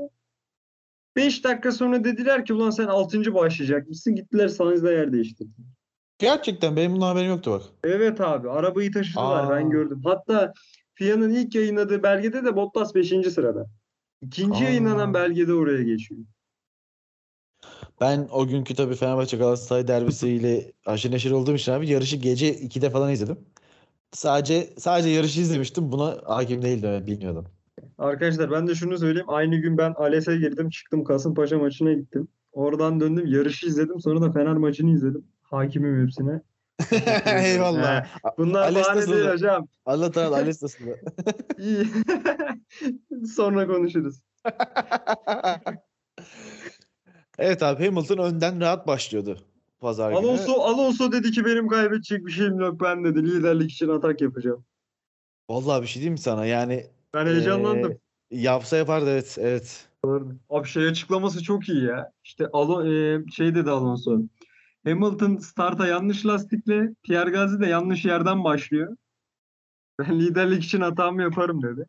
5 dakika sonra dediler ki ulan sen 6. başlayacakmışsın. Gittiler Sainz'la yer değiştirdiler. Gerçekten benim bundan haberim yoktu bak. Evet abi arabayı taşıdılar Aa. ben gördüm. Hatta FIA'nın ilk yayınladığı belgede de Bottas 5. sırada. İkinci Aa. yayınlanan belgede oraya geçiyor. Ben o günkü tabii Fenerbahçe Galatasaray derbisiyle aşırı neşir olduğum için abi yarışı gece 2'de falan izledim. Sadece sadece yarışı izlemiştim. Buna hakim değildim. bilmiyordum. Arkadaşlar ben de şunu söyleyeyim. Aynı gün ben ALES'e girdim. Çıktım Kasımpaşa maçına gittim. Oradan döndüm. Yarışı izledim. Sonra da Fener maçını izledim. Hakimim hepsine. Eyvallah. He, Bunlar Ales bahane değil hocam. Allah Teala Ales nasıldı? İyi. Sonra konuşuruz. Evet abi Hamilton önden rahat başlıyordu pazar günü. Alonso, Alonso dedi ki benim kaybedecek bir şeyim yok ben dedi. Liderlik için atak yapacağım. Vallahi bir şey diyeyim mi sana? Yani Ben heyecanlandım. eee, yapsa yapardı evet evet. Abi şey açıklaması çok iyi ya. İşte Alo, e, şey dedi Alonso. Hamilton starta yanlış lastikle, Pierre Gasly de yanlış yerden başlıyor. Ben liderlik için hatamı yaparım dedi.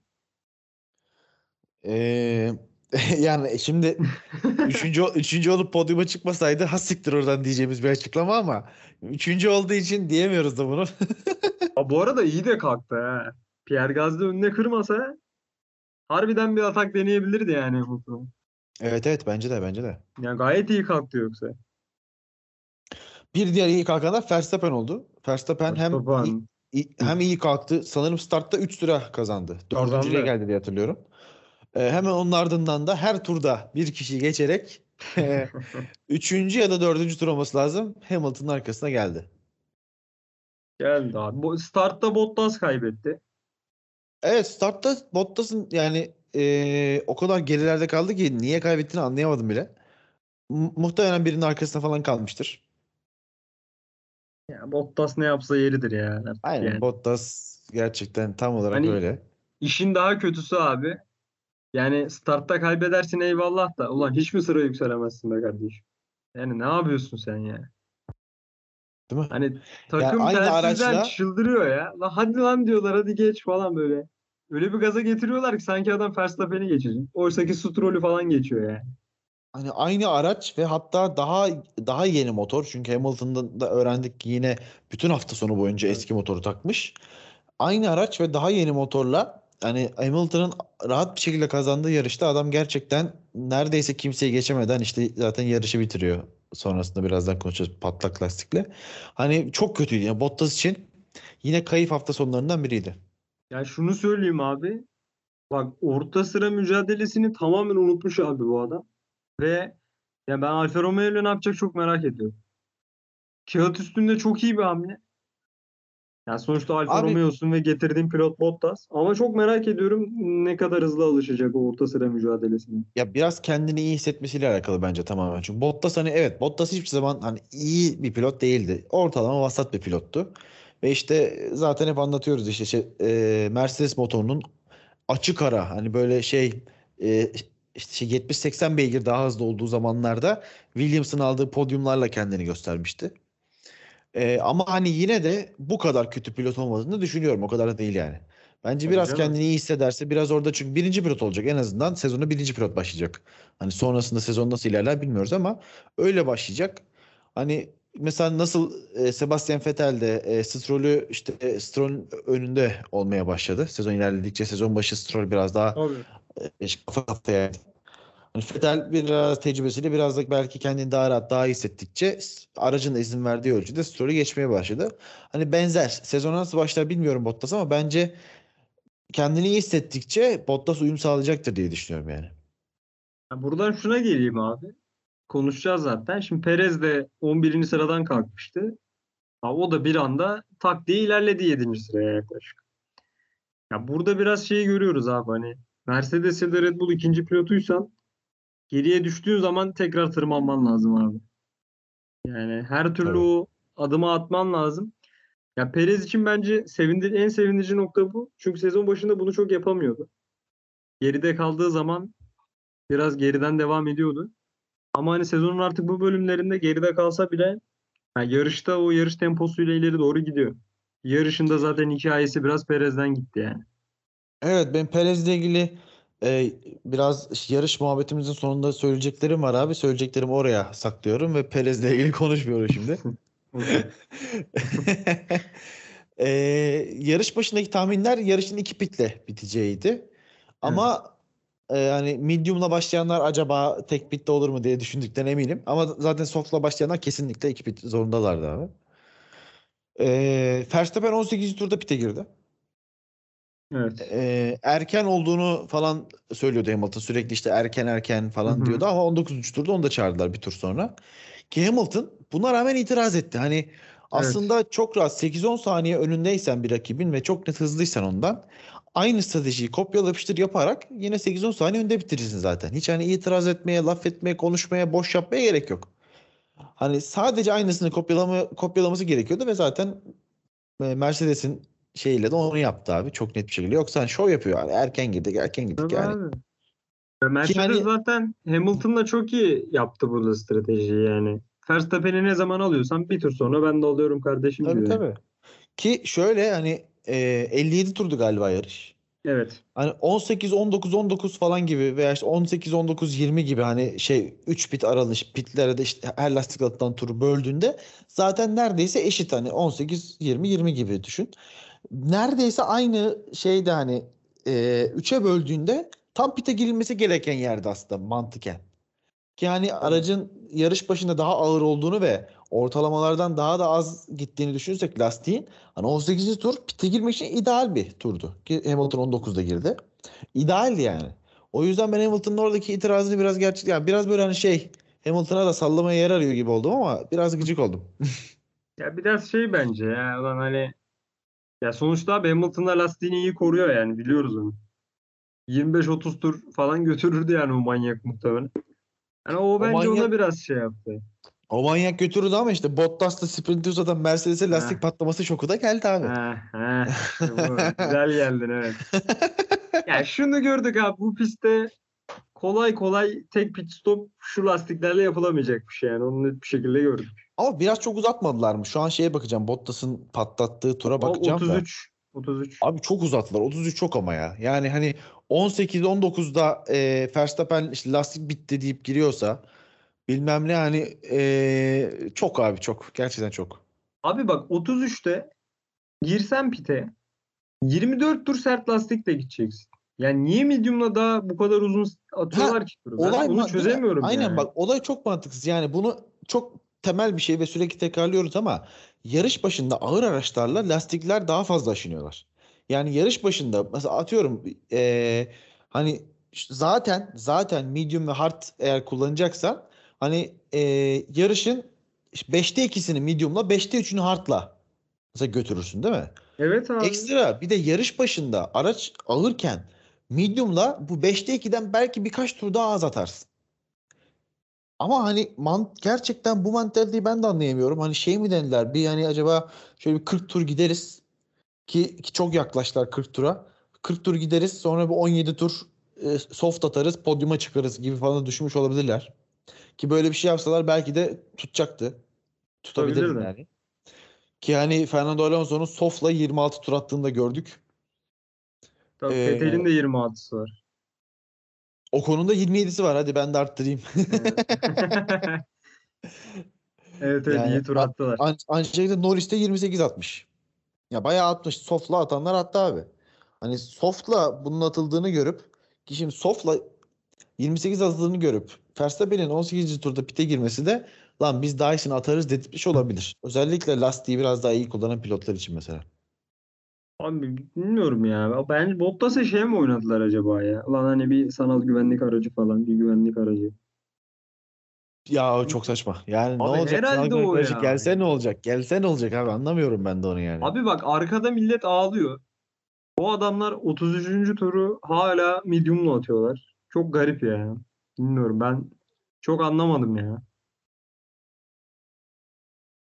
Eee, yani şimdi üçüncü, üçüncü olup podyuma çıkmasaydı ha siktir oradan diyeceğimiz bir açıklama ama üçüncü olduğu için diyemiyoruz da bunu. Ha, bu arada iyi de kalktı ha. Pierre Gasly önüne kırmasa harbiden bir atak deneyebilirdi yani Hamilton. Evet evet bence de bence de. Yani gayet iyi kalktı yoksa. Bir diğer iyi kalkan da Verstappen oldu. Verstappen hem Verstappen. iyi- iyi- hem iyi kalktı. Sanırım startta 3 tura kazandı. Kazandı. Dördüncüye geldi diye hatırlıyorum. Ee, hemen onun ardından da her turda bir kişi geçerek e, üçüncü ya da dördüncü tur olması lazım. Hamilton'ın arkasına geldi. Geldi abi. Bu startta Bottas kaybetti. Evet startta Bottas'ın yani e, o kadar gerilerde kaldı ki niye kaybettiğini anlayamadım bile. Mu- muhtemelen birinin arkasına falan kalmıştır. Ya Bottas ne yapsa yeridir ya. Aynen Yani. Bottas gerçekten tam olarak Hani- öyle. İşin daha kötüsü abi. Yani startta kaybedersin eyvallah da. Ulan hiç mi sıra yükselemezsin be kardeşim? Yani ne yapıyorsun sen ya? Değil mi? Hani takım telsizden araçla- çıldırıyor ya. Lan hadi lan diyorlar hadi geç falan böyle. Öyle bir gaza getiriyorlar ki sanki adam Verstappen'i geçecek. Oysa ki Stroll'ü falan geçiyor yani. Hani aynı araç ve hatta daha daha yeni motor. Çünkü Hamilton'da da öğrendik ki yine bütün hafta sonu boyunca eski motoru takmış. Aynı araç ve daha yeni motorla hani Hamilton'ın rahat bir şekilde kazandığı yarışta adam gerçekten neredeyse kimseyi geçemeden işte zaten yarışı bitiriyor. Sonrasında birazdan konuşacağız patlak lastikle. Hani çok kötüydü. Yani Bottas için yine kayıp hafta sonlarından biriydi. Ya şunu söyleyeyim abi. Bak orta sıra mücadelesini tamamen unutmuş abi bu adam. Ve ya ben Alfa Romeo ile ne yapacak çok merak ediyorum. Kağıt üstünde çok iyi bir hamle. Yani sonuçta Alfa Abi- Romeo'sun ve getirdiğin pilot Bottas. Ama çok merak ediyorum ne kadar hızlı alışacak o orta sıra mücadelesine. Ya biraz kendini iyi hissetmesiyle alakalı bence tamamen. Çünkü Bottas hani evet Bottas hiçbir zaman hani iyi bir pilot değildi. Ortalama vasat bir pilottu. Ve işte zaten hep anlatıyoruz işte şey, e, Mercedes motorunun açık ara hani böyle şey e, işte şey 70-80 beygir daha hızlı olduğu zamanlarda Williams'ın aldığı podyumlarla kendini göstermişti. E, ama hani yine de bu kadar kötü pilot olmadığını düşünüyorum. O kadar da değil yani. Bence Tabii biraz canım. kendini iyi hissederse biraz orada çünkü birinci pilot olacak en azından sezonu birinci pilot başlayacak. Hani sonrasında sezon nasıl ilerler bilmiyoruz ama öyle başlayacak. Hani mesela nasıl e, Sebastian Vettel de e, Stroll'ü işte e, Stroll'ün önünde olmaya başladı. Sezon ilerledikçe sezon başı Stroll biraz daha Tabii. e, kafa kafaya. Hani Vettel biraz tecrübesiyle biraz da belki kendini daha rahat daha iyi hissettikçe aracın da izin verdiği ölçüde Stroll'ü geçmeye başladı. Hani benzer sezona nasıl başlar bilmiyorum Bottas ama bence kendini iyi hissettikçe Bottas uyum sağlayacaktır diye düşünüyorum yani. Ya buradan şuna geleyim abi. Konuşacağız zaten. Şimdi Perez de 11. sıradan kalkmıştı. Ha, o da bir anda tak diye ilerledi 7. sıraya yaklaşık. Ya burada biraz şeyi görüyoruz abi hani Mercedes ya da Red Bull ikinci pilotuysan geriye düştüğün zaman tekrar tırmanman lazım abi. Yani her türlü Tabii. o adımı atman lazım. Ya Perez için bence sevindi en sevindirici nokta bu. Çünkü sezon başında bunu çok yapamıyordu. Geride kaldığı zaman biraz geriden devam ediyordu. Ama hani sezonun artık bu bölümlerinde geride kalsa bile yani yarışta o yarış temposuyla ileri doğru gidiyor. Yarışında zaten hikayesi biraz Perez'den gitti yani. Evet ben Perez'le ilgili e, biraz yarış muhabbetimizin sonunda söyleyeceklerim var abi. Söyleyeceklerimi oraya saklıyorum ve Perez'le ilgili konuşmuyorum şimdi. E, yarış başındaki tahminler yarışın iki pitle biteceğiydi. Ama e, yani medium'la başlayanlar acaba tek pitte olur mu diye düşündükten eminim. Ama zaten soft'la başlayanlar kesinlikle iki pit zorundalardı abi. E, Verstappen 18. turda pite girdi. Evet. Ee, erken olduğunu falan söylüyordu Hamilton. Sürekli işte erken erken falan Hı hı. diyordu ama 19. turda onu da çağırdılar bir tur sonra. Ki Hamilton buna rağmen itiraz etti. Hani aslında çok rahat 8-10 saniye önündeysen bir rakibin ve çok net hızlıysan ondan aynı stratejiyi kopyala yapıştır yaparak yine 8-10 saniye önde bitirirsin zaten. Hiç hani itiraz etmeye, laf etmeye, konuşmaya, boş yapmaya gerek yok. Hani sadece aynısını kopyalama, kopyalaması gerekiyordu ve zaten Mercedes'in şeyle de onu yaptı abi çok net bir şekilde. Yoksa hani şov yapıyor yani erken girdik erken girdik Tabii yani. abi. Ya Mercedes hani- zaten Hamilton'la çok iyi yaptı burada stratejiyi yani. Verstappen'i ne zaman alıyorsan bir tur sonra ben de alıyorum kardeşim Tabii diyor. tabii. Ki şöyle hani e, 57 turdu galiba yarış. Evet. Hani 18 19 19 falan gibi veya işte 18 19 20 gibi hani şey 3 pit aralı pitlere de işte her lastik atılan turu böldüğünde zaten neredeyse eşit hani 18 20 20 gibi düşün. Neredeyse aynı şeyde hani e, 3'e böldüğünde tam pite girilmesi gereken yerde aslında mantıken. Ki hani aracın yarış başında daha ağır olduğunu ve ortalamalardan daha da az gittiğini düşünürsek lastiğin hani 18. tur pite girmek için ideal bir turdu. Ki Hamilton 19'da girdi. İdealdi yani. O yüzden ben Hamilton'ın oradaki itirazını biraz gerçek yani biraz böyle hani şey Hamilton'a da sallamaya yer arıyor gibi oldum ama biraz gıcık oldum. Ya biraz şey bence ya ulan hani ya sonuçta Hamilton'da lastiğini iyi koruyor yani biliyoruz onu. 25-30 tur falan götürürdü yani o manyak muhtemelen. Yani o bence ona manyak- biraz şey yaptı. O manyak götürdü ama işte Bottas'la sprinti uzatan Mercedes'e lastik patlaması şoku da geldi abi. İşte bu. Güzel geldin evet. Ya şunu gördük abi bu pistte kolay kolay tek pit stop şu lastiklerle yapılamayacakmış yani onu net bir şekilde gördük. Ama biraz çok uzatmadılar mı? Şu an şeye bakacağım. Bottas'ın patlattığı tura bakacağım da. 33 33. Abi çok uzattılar. 33 çok ama ya. Yani hani 18-19'da e, Verstappen işte lastik bitti deyip giriyorsa bilmem ne hani e, çok abi çok. Gerçekten çok. Abi bak 33'te girsen pite 24 tur sert lastikle gideceksin. Yani niye medium'la daha bu kadar uzun atıyorlar ki turu? Ben Olay mi? çözemiyorum Aynen yani. bak olay çok mantıksız. Yani bunu çok temel bir şey ve sürekli tekrarlıyoruz ama yarış başında ağır araçlarla lastikler daha fazla aşınıyorlar. Yani yarış başında mesela atıyorum eee, hani zaten zaten medium ve hard eğer kullanacaksan hani eee, yarışın 5'te 2'sini medium'la 5'te 3'ünü hard'la mesela götürürsün değil mi? Evet abi. Ekstra bir de yarış başında araç ağırken medium'la bu 5'te 2'den belki birkaç tur daha az atarsın. Ama hani man gerçekten bu mentaliteyi ben de anlayamıyorum. Hani şey mi dediler bir hani acaba şöyle bir 40 tur gideriz ki, ki çok yaklaştılar 40 tura. 40 tur gideriz sonra bir 17 tur e, soft atarız podyuma çıkarız gibi falan düşünmüş olabilirler. Ki böyle bir şey yapsalar belki de tutacaktı. Tutabilirdi. yani. Ki hani Fernando Alonso'nun soft'la 26 tur attığını da gördük. Tabii Ee, Vettel'in de 26'sı var. O konuda 27'si var. Hadi ben de arttırayım. Evet evet Yani iyi tur attılar. An Angelina Norris de 28 atmış. Ya bayağı atmış. Soft'la atanlar attı abi. Hani soft'la bunun atıldığını görüp ki şimdi soft'la 28 atıldığını görüp Verstappen'in 18. turda pite girmesi de lan biz iyisini atarız dedirtmiş olabilir. Özellikle lastiği biraz daha iyi kullanan pilotlar için mesela. Abi bilmiyorum ya. Bence Bottas'a şey mi oynadılar acaba ya? Lan hani bir sanal güvenlik aracı falan, bir güvenlik aracı. Ya o çok saçma. Yani ne Abi olacak? herhalde Sanal o ya. Gelse ne olacak? Gelse ne olacak abi? Anlamıyorum ben de onu yani. Abi bak arkada millet ağlıyor. O adamlar 33. turu hala medium'la atıyorlar. Çok garip ya. Bilmiyorum ben çok anlamadım ya.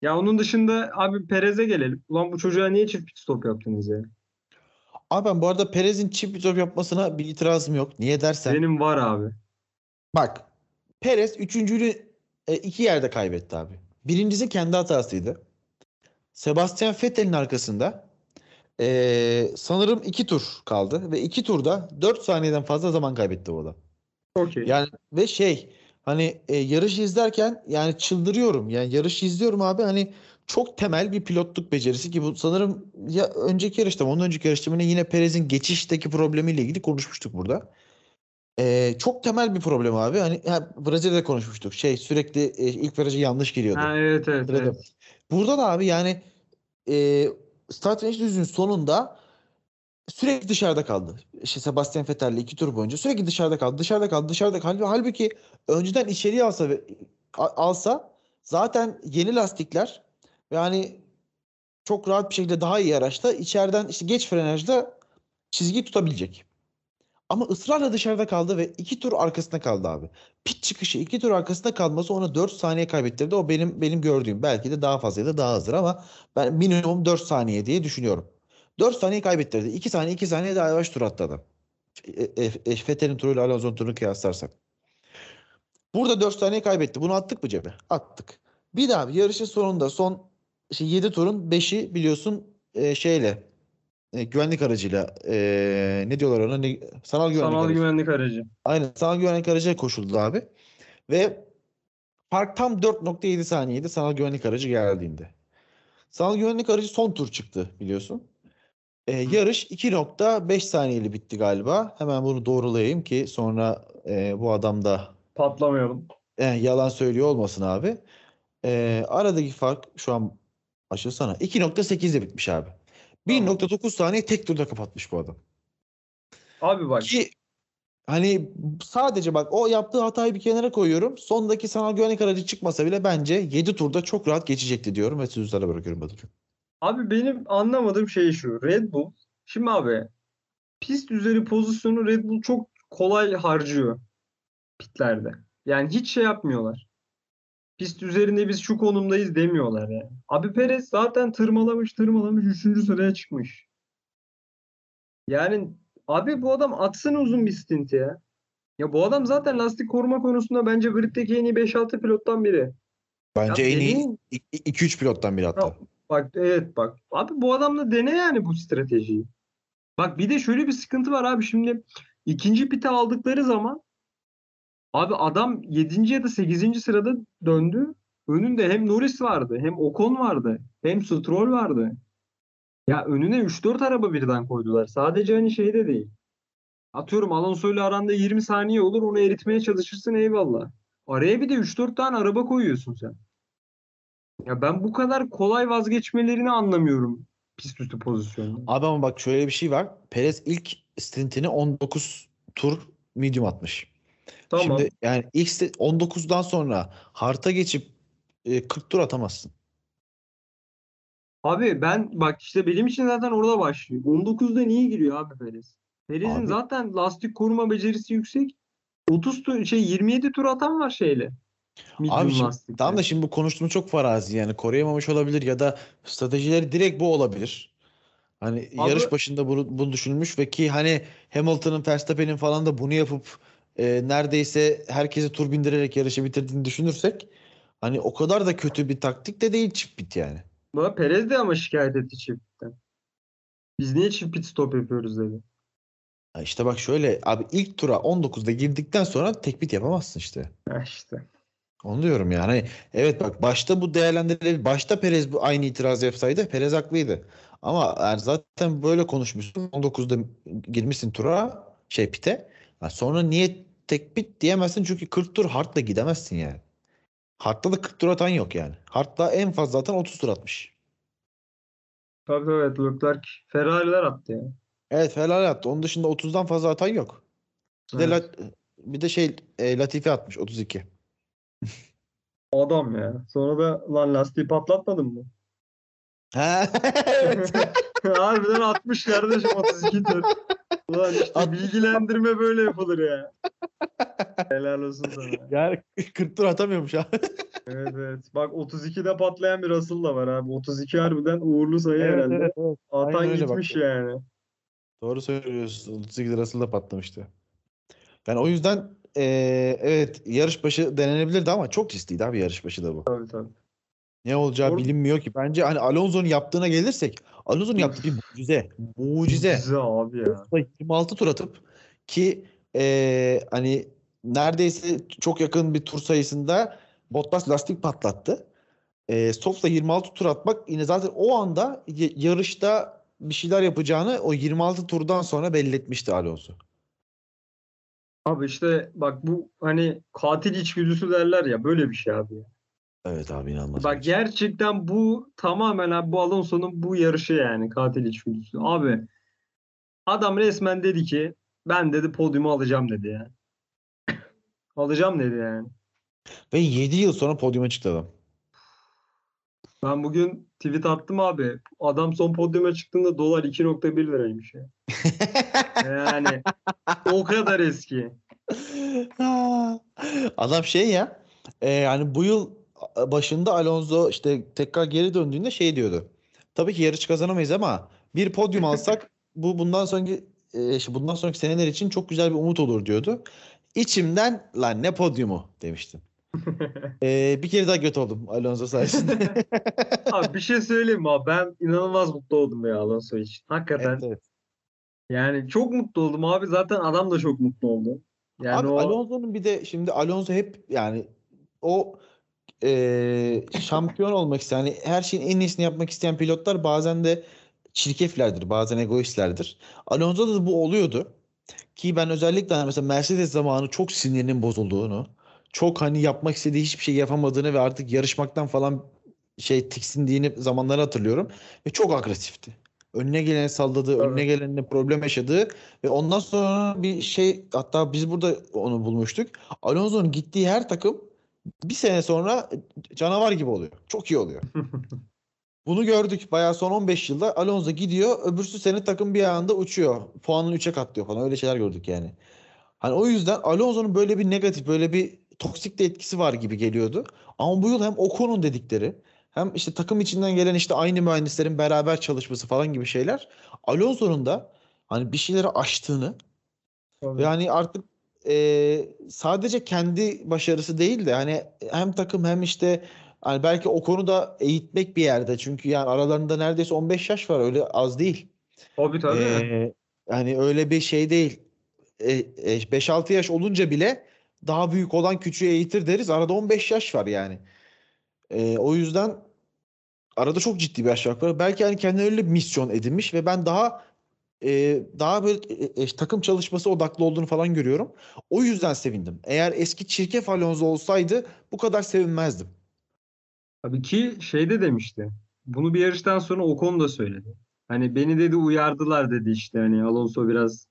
Ya onun dışında abi Perez'e gelelim. Ulan bu çocuğa niye çift pit stop yaptınız ya? Abi ben bu arada Perez'in çift stop yapmasına bir itirazım yok. Niye dersen. Benim var abi. Bak Perez üçüncülüğü e, iki yerde kaybetti abi. Birincisi kendi hatasıydı. Sebastian Vettel'in arkasında e, sanırım iki tur kaldı ve iki turda 4 saniyeden fazla zaman kaybetti o adam. Okey. Yani ve şey hani e, yarışı izlerken yani çıldırıyorum. Yani yarışı izliyorum abi hani çok temel bir pilotluk becerisi ki bu sanırım ya önceki yarışta ondan önceki yarışta yine Perez'in geçişteki problemiyle ilgili konuşmuştuk burada. E, çok temel bir problem abi. Hani ha, Brezilya'da konuşmuştuk. Şey sürekli e, ilk viraja yanlış giriyordu. Ha, evet evet evet. Burada da abi yani e, start finish düzlüğün sonunda sürekli dışarıda kaldı. İşte Sebastian Vettel'le iki tur boyunca sürekli dışarıda kaldı, dışarıda kaldı, dışarıda kaldı. Halbuki önceden içeriye alsa alsa zaten yeni lastikler ve hani çok rahat bir şekilde daha iyi araçta içeriden işte geç frenajda çizgiyi tutabilecek. Ama ısrarla dışarıda kaldı ve iki tur arkasında kaldı abi. Pit çıkışı iki tur arkasında kalması ona 4 saniye kaybettirdi. O benim benim gördüğüm. Belki de daha fazla ya da daha azdır ama ben minimum 4 saniye diye düşünüyorum. 4 saniye kaybettirdi. 2 saniye 2 saniye daha yavaş tur attı adam. E, e, e, Vettel'in turuyla Alonso'nun turunu kıyaslarsak. Burada 4 saniye kaybetti. Bunu attık mı cebe? Attık. Bir daha yarışın sonunda son işte 7 turun 5'i biliyorsun e, şeyle e, güvenlik aracıyla e, ne diyorlar ona? Ne, sanal güvenlik Sanal aracı. güvenlik aracı. Aynen sanal güvenlik aracına koşuldu abi. Ve fark tam 4.7 saniyeydi sanal güvenlik aracı geldiğinde. Sanal güvenlik aracı son tur çıktı biliyorsun. Ee, yarış 2.5 saniyeli bitti galiba. Hemen bunu doğrulayayım ki sonra e, bu adam da Patlamayalım. e, yalan söylüyor olmasın abi. E, aradaki fark şu an açılsana 2.8'de bitmiş abi. 1.9 saniye tek turda kapatmış bu adam. Abi bak Ki hani sadece bak o yaptığı hatayı bir kenara koyuyorum. Sondaki sanal güvenlik aracı çıkmasa bile bence 7 turda çok rahat geçecekti diyorum ve sizlere bırakıyorum Batucuğum. Abi benim anlamadığım şey şu. Red Bull. Şimdi abi pist üzeri pozisyonu Red Bull çok kolay harcıyor pitlerde. Yani hiç şey yapmıyorlar. Pist üzerinde biz şu konumdayız demiyorlar yani. Abi Perez zaten tırmalamış tırmalamış 3. sıraya çıkmış. Yani abi bu adam atsın uzun bir stint ya. Ya bu adam zaten lastik koruma konusunda bence griddeki en iyi 5-6 pilottan biri. Bence Ya en iyi benim- 2-3 pilottan biri hatta. Bak evet bak. Abi bu adamla dene yani bu stratejiyi. Bak bir de şöyle bir sıkıntı var abi şimdi ikinci pite aldıkları zaman abi adam 7. ya da 8. sırada döndü. Önünde hem Norris vardı, hem Ocon vardı, hem Stroll vardı. Ya önüne 3-4 araba birden koydular. Sadece hani şey de değil. Atıyorum Alonso ile aranda 20 saniye olur onu eritmeye çalışırsın eyvallah. Araya bir de 3-4 tane araba koyuyorsun sen. Ya ben bu kadar kolay vazgeçmelerini anlamıyorum pist üstü pozisyonda. Abi ama bak şöyle bir şey var. Perez ilk stintini 19 tur medium atmış. Tamam. Şimdi yani ilk sti- 19'dan sonra harta geçip e, 40 tur atamazsın. Abi ben bak işte benim için zaten orada başlıyor. 19'da niye giriyor abi Perez? Perez'in Abi- zaten lastik koruma becerisi yüksek. 30 tur şey 27 tur atan var şeyle. Medium Abi şimdi, lastikle. tamam da şimdi bu konuştuğumuz çok farazi yani koruyamamış olabilir ya da stratejileri direkt bu olabilir. Hani Abi- yarış başında bunu, bunu düşünülmüş ve ki hani Hamilton'ın Verstappen'in falan da bunu yapıp e, neredeyse herkese tur bindirerek yarışı bitirdiğini düşünürsek hani o kadar da kötü bir taktik de değil çift bit yani. Bak Perez de ama şikayet etti çiftten. Biz niye çift pit stop yapıyoruz dedi. Ha İşte bak şöyle abi ilk tura 19'da girdikten sonra tek bit yapamazsın işte. Ha işte. Onu diyorum yani. Hani evet bak başta bu değerlendirilebilir. Başta Perez bu aynı itiraz yapsaydı Perez haklıydı. Ama yani zaten böyle konuşmuşsun. 19'da girmişsin tura şey pite. Ha sonra niye tek bit diyemezsin çünkü 40 tur hardla gidemezsin yani. Hardta da 40 tur atan yok yani. Hardta en fazla atan 30 tur atmış. Tabii evet Leclerc Ferrari'ler attı ya. Evet Ferrari attı. Onun dışında 30'dan fazla atan yok. Bir de, Evet. La- bir de şey e, Latifi atmış 32. Adam ya. Sonra da lan lastiği patlatmadın mı? Ha, evet. Harbiden 60 kardeşim 32 tur. Ulan işte bilgilendirme böyle yapılır ya. Helal olsun sana. Yani 40 tur atamıyormuş ha. Evet evet. Bak 32'de patlayan bir Russell da var abi. 32 harbiden uğurlu sayı Evet, herhalde. evet, evet. Atan Aynen gitmiş yani. Doğru söylüyorsun. 38 lirası da patlamıştı. Yani o yüzden eee, evet yarış başı denenebilirdi ama çok riskliydi abi yarış başı da bu. Tabii tabii. Ne olacağı Doğru. bilinmiyor ki. Bence hani Alonso'nun yaptığına gelirsek Alonso'nun yaptığı bir mucize. Mucize. Güzel abi ya. Softa 26 tur atıp ki eee, hani neredeyse çok yakın bir tur sayısında Bottas lastik patlattı. Eee Softa 26 tur atmak yine zaten o anda yarışta bir şeyler yapacağını o 26 turdan sonra belli etmişti Alonso. Abi işte bak bu hani katil içgüdüsü derler ya böyle bir şey abi. Evet abi inanılmaz. Bak gerçekten bu tamamen abi bu Alonso'nun bu yarışı yani katil içgüdüsü. Abi adam resmen dedi ki ben dedi podyumu alacağım dedi ya. Alacağım dedi yani. Ve 7 yıl sonra podyuma çıktı adam. Ben bugün tweet attım abi. Adam son podyuma çıktığında dolar 2.1 liraymış ya. Yani o kadar eski. Adam şey ya e, yani bu yıl başında Alonso işte tekrar geri döndüğünde şey diyordu. Tabii ki yarış kazanamayız ama bir podyum alsak bu bundan sonraki e, işte bundan sonraki seneler için çok güzel bir umut olur diyordu. İçimden lan ne podyumu demiştim. E, bir kere daha göt oldum Alonso sayesinde. Abi bir şey söyleyeyim mi abi? Ben inanılmaz mutlu oldum ya Alonso için. Hakikaten. Evet, evet. Yani çok mutlu oldum abi. Zaten adam da çok mutlu oldu. Yani Abi o Alonso'nun bir de şimdi Alonso hep yani o e, şampiyon olmak isteyen yani her şeyin en iyisini yapmak isteyen pilotlar bazen de çirkeflerdir, bazen egoistlerdir. Alonso'da da bu oluyordu. Ki ben özellikle hani mesela Mercedes zamanı çok sinirinin bozulduğunu, çok hani yapmak istediği hiçbir şey yapamadığını ve artık yarışmaktan falan şey tiksindiğini zamanları hatırlıyorum. Ve çok agresifti. Önüne geleni salladığı, Tabii. önüne gelenle problem yaşadığı ve ondan sonra bir şey hatta biz burada onu bulmuştuk. Alonso'nun gittiği her takım bir sene sonra canavar gibi oluyor. Çok iyi oluyor. Bunu gördük. Bayağı son 15 yılda Alonso gidiyor. Öbürsü sene takım bir anda uçuyor. Puanını 3'e katlıyor falan. Öyle şeyler gördük yani. Hani o yüzden Alonso'nun böyle bir negatif, böyle bir toksik de etkisi var gibi geliyordu. Ama bu yıl hem Ocon'un dedikleri hem işte takım içinden gelen işte aynı mühendislerin beraber çalışması falan gibi şeyler Alonso'nun da hani bir şeyleri aştığını Tabii. yani artık e, sadece kendi başarısı değil de hani hem takım hem işte hani belki o konuda eğitmek bir yerde. Çünkü yani aralarında neredeyse 15 yaş var öyle az değil. Tabii tabii. Ee, hani öyle bir şey değil. E, e, 5-6 yaş olunca bile daha büyük olan küçüğü eğitir deriz. Arada 15 yaş var yani. E, o yüzden arada çok ciddi bir yaş farkı var. Belki hani kendine öyle bir misyon edinmiş ve ben daha e, daha böyle e, e, takım çalışması odaklı olduğunu falan görüyorum. O yüzden sevindim. Eğer eski çirkef Alonso olsaydı bu kadar sevinmezdim. Tabii ki şey de demişti. Bunu bir yarıştan sonra Ocon da söyledi. Hani beni dedi uyardılar dedi işte hani Alonso biraz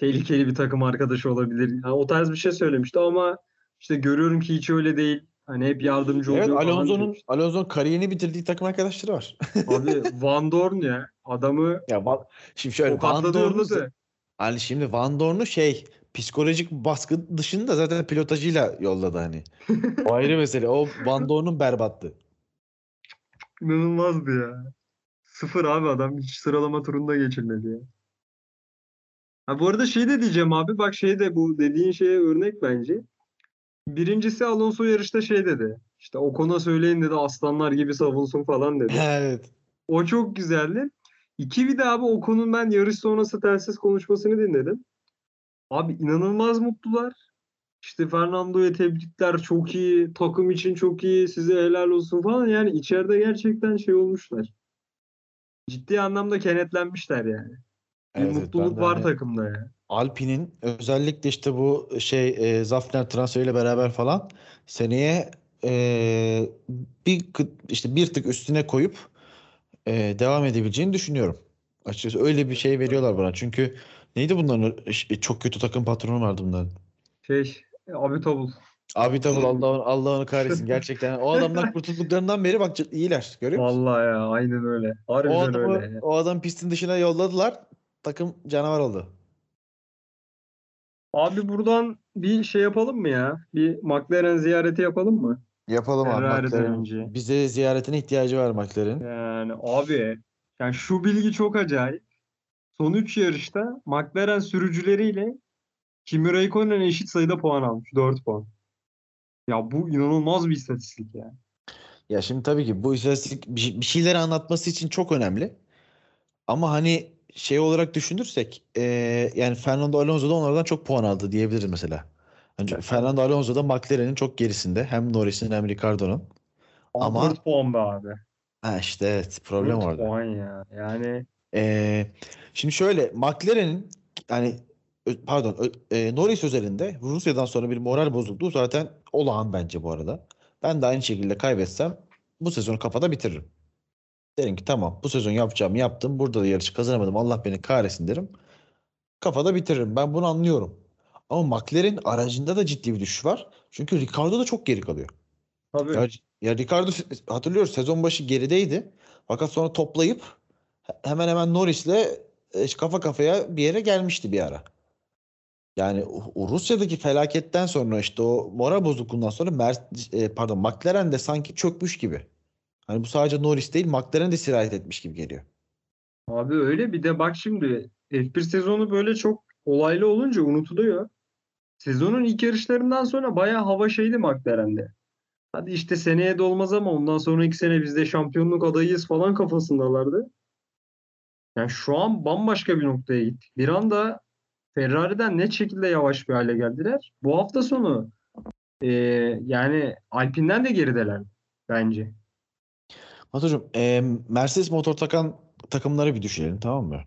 tehlikeli bir takım arkadaşı olabilir. Yani o tarz bir şey söylemişti ama işte görüyorum ki hiç öyle değil. Hani hep yardımcı Evet oluyor falan Alonso'nun. Alonso'nun kariyerini bitirdiği takım arkadaşları var. Abi Van Dorn ya adamı Ya Van- şimdi şöyle Van Dorn'u. Hani şimdi Van Dorn'u şey psikolojik baskı dışında zaten pilotajıyla yolladı hani. O ayrı mesele. O Van Dorn'un berbattı. İnanılmazdı ya. Sıfır abi adam hiç sıralama turunda geçirmedi ya. Ha bu arada şey de diyeceğim abi bak şey de bu dediğin şeye örnek bence. Birincisi Alonso yarışta şey dedi. İşte Ocon'a söyleyin dedi aslanlar gibi savunsun falan dedi. Evet. O çok güzeldi. İki bir de abi Ocon'un ben yarış sonrası telsiz konuşmasını dinledim. Abi inanılmaz mutlular. İşte Fernando'ya tebrikler çok iyi. Takım için çok iyi. Size helal olsun falan. Yani içeride gerçekten şey olmuşlar. Ciddi anlamda kenetlenmişler yani. Bir Evet, mutluluk var hani takımda ya. Alpine'in özellikle işte bu şey e, Zafner transferiyle beraber falan seneye e, bir işte bir tık üstüne koyup e, devam edebileceğini düşünüyorum. Açıkçası öyle bir şey veriyorlar bana. Çünkü neydi bunların e, çok kötü takım patronu vardı bunların. Şey abi Tobul. Abi tabii Allah'ın Allah'ını kahretsin gerçekten. O adamlar kurtulduklarından beri bak iyiler. Görüyor musun? Vallahi ya aynen öyle. O Harbiden adamı öyle. o adam pistin dışına yolladılar. Takım canavar oldu. Abi buradan bir şey yapalım mı ya? Bir McLaren ziyareti yapalım mı? Yapalım abi McLaren. önce. Bize ziyaretine ihtiyacı var McLaren'in. Yani abi yani şu bilgi çok acayip. Son 3 yarışta McLaren sürücüleriyle Kimi Räikkönen eşit sayıda puan almış. 4 puan. Ya bu inanılmaz bir istatistik ya. Ya şimdi tabii ki bu istatistik bir bir şeyleri anlatması için çok önemli. Ama hani şey olarak düşünürsek eee, yani Fernando Alonso da onlardan çok puan aldı diyebiliriz mesela. Yani Fernando Alonso da McLaren'in çok gerisinde. Hem Norris'in hem Ricardo'nun. Ama- 4 puan be abi. Ha işte evet problem 4 orada. puan ya. Yani Ee, şimdi şöyle McLaren'in yani pardon e, Norris özelinde Rusya'dan sonra bir moral bozukluğu zaten olağan bence bu arada. Ben de aynı şekilde kaybetsem bu sezonu kafada bitiririm. Derim ki tamam bu sezon yapacağımı yaptım. Burada da yarışı kazanamadım. Allah beni kahretsin derim. Kafada bitiririm. Ben bunu anlıyorum. Ama McLaren aracında da ciddi bir düşüş var. Çünkü Ricardo da çok geri kalıyor. tabii. Ya, ya Ricardo hatırlıyoruz sezon başı gerideydi. Fakat sonra toplayıp he- hemen hemen Norris'le e, kafa kafaya bir yere gelmişti bir ara. Yani Rusya'daki felaketten sonra işte o moral bozukluğundan sonra Mer- e, pardon McLaren de sanki çökmüş gibi. Hani bu sadece Norris değil McLaren de sirayet etmiş gibi geliyor. Abi öyle bir de bak şimdi F1 sezonu böyle çok olaylı olunca unutuluyor. Sezonun ilk yarışlarından sonra bayağı hava şeydi McLaren'de. Hadi işte seneye de olmaz ama ondan sonraki sene biz de şampiyonluk adayıyız falan kafasındalardı. Yani şu an bambaşka bir noktaya gittik. Bir anda Ferrari'den net şekilde yavaş bir hale geldiler. Bu hafta sonu e, yani Alpine'den de gerideler bence. Batucuğum, e, Mercedes motor takan takımları bir düşünelim tamam mı?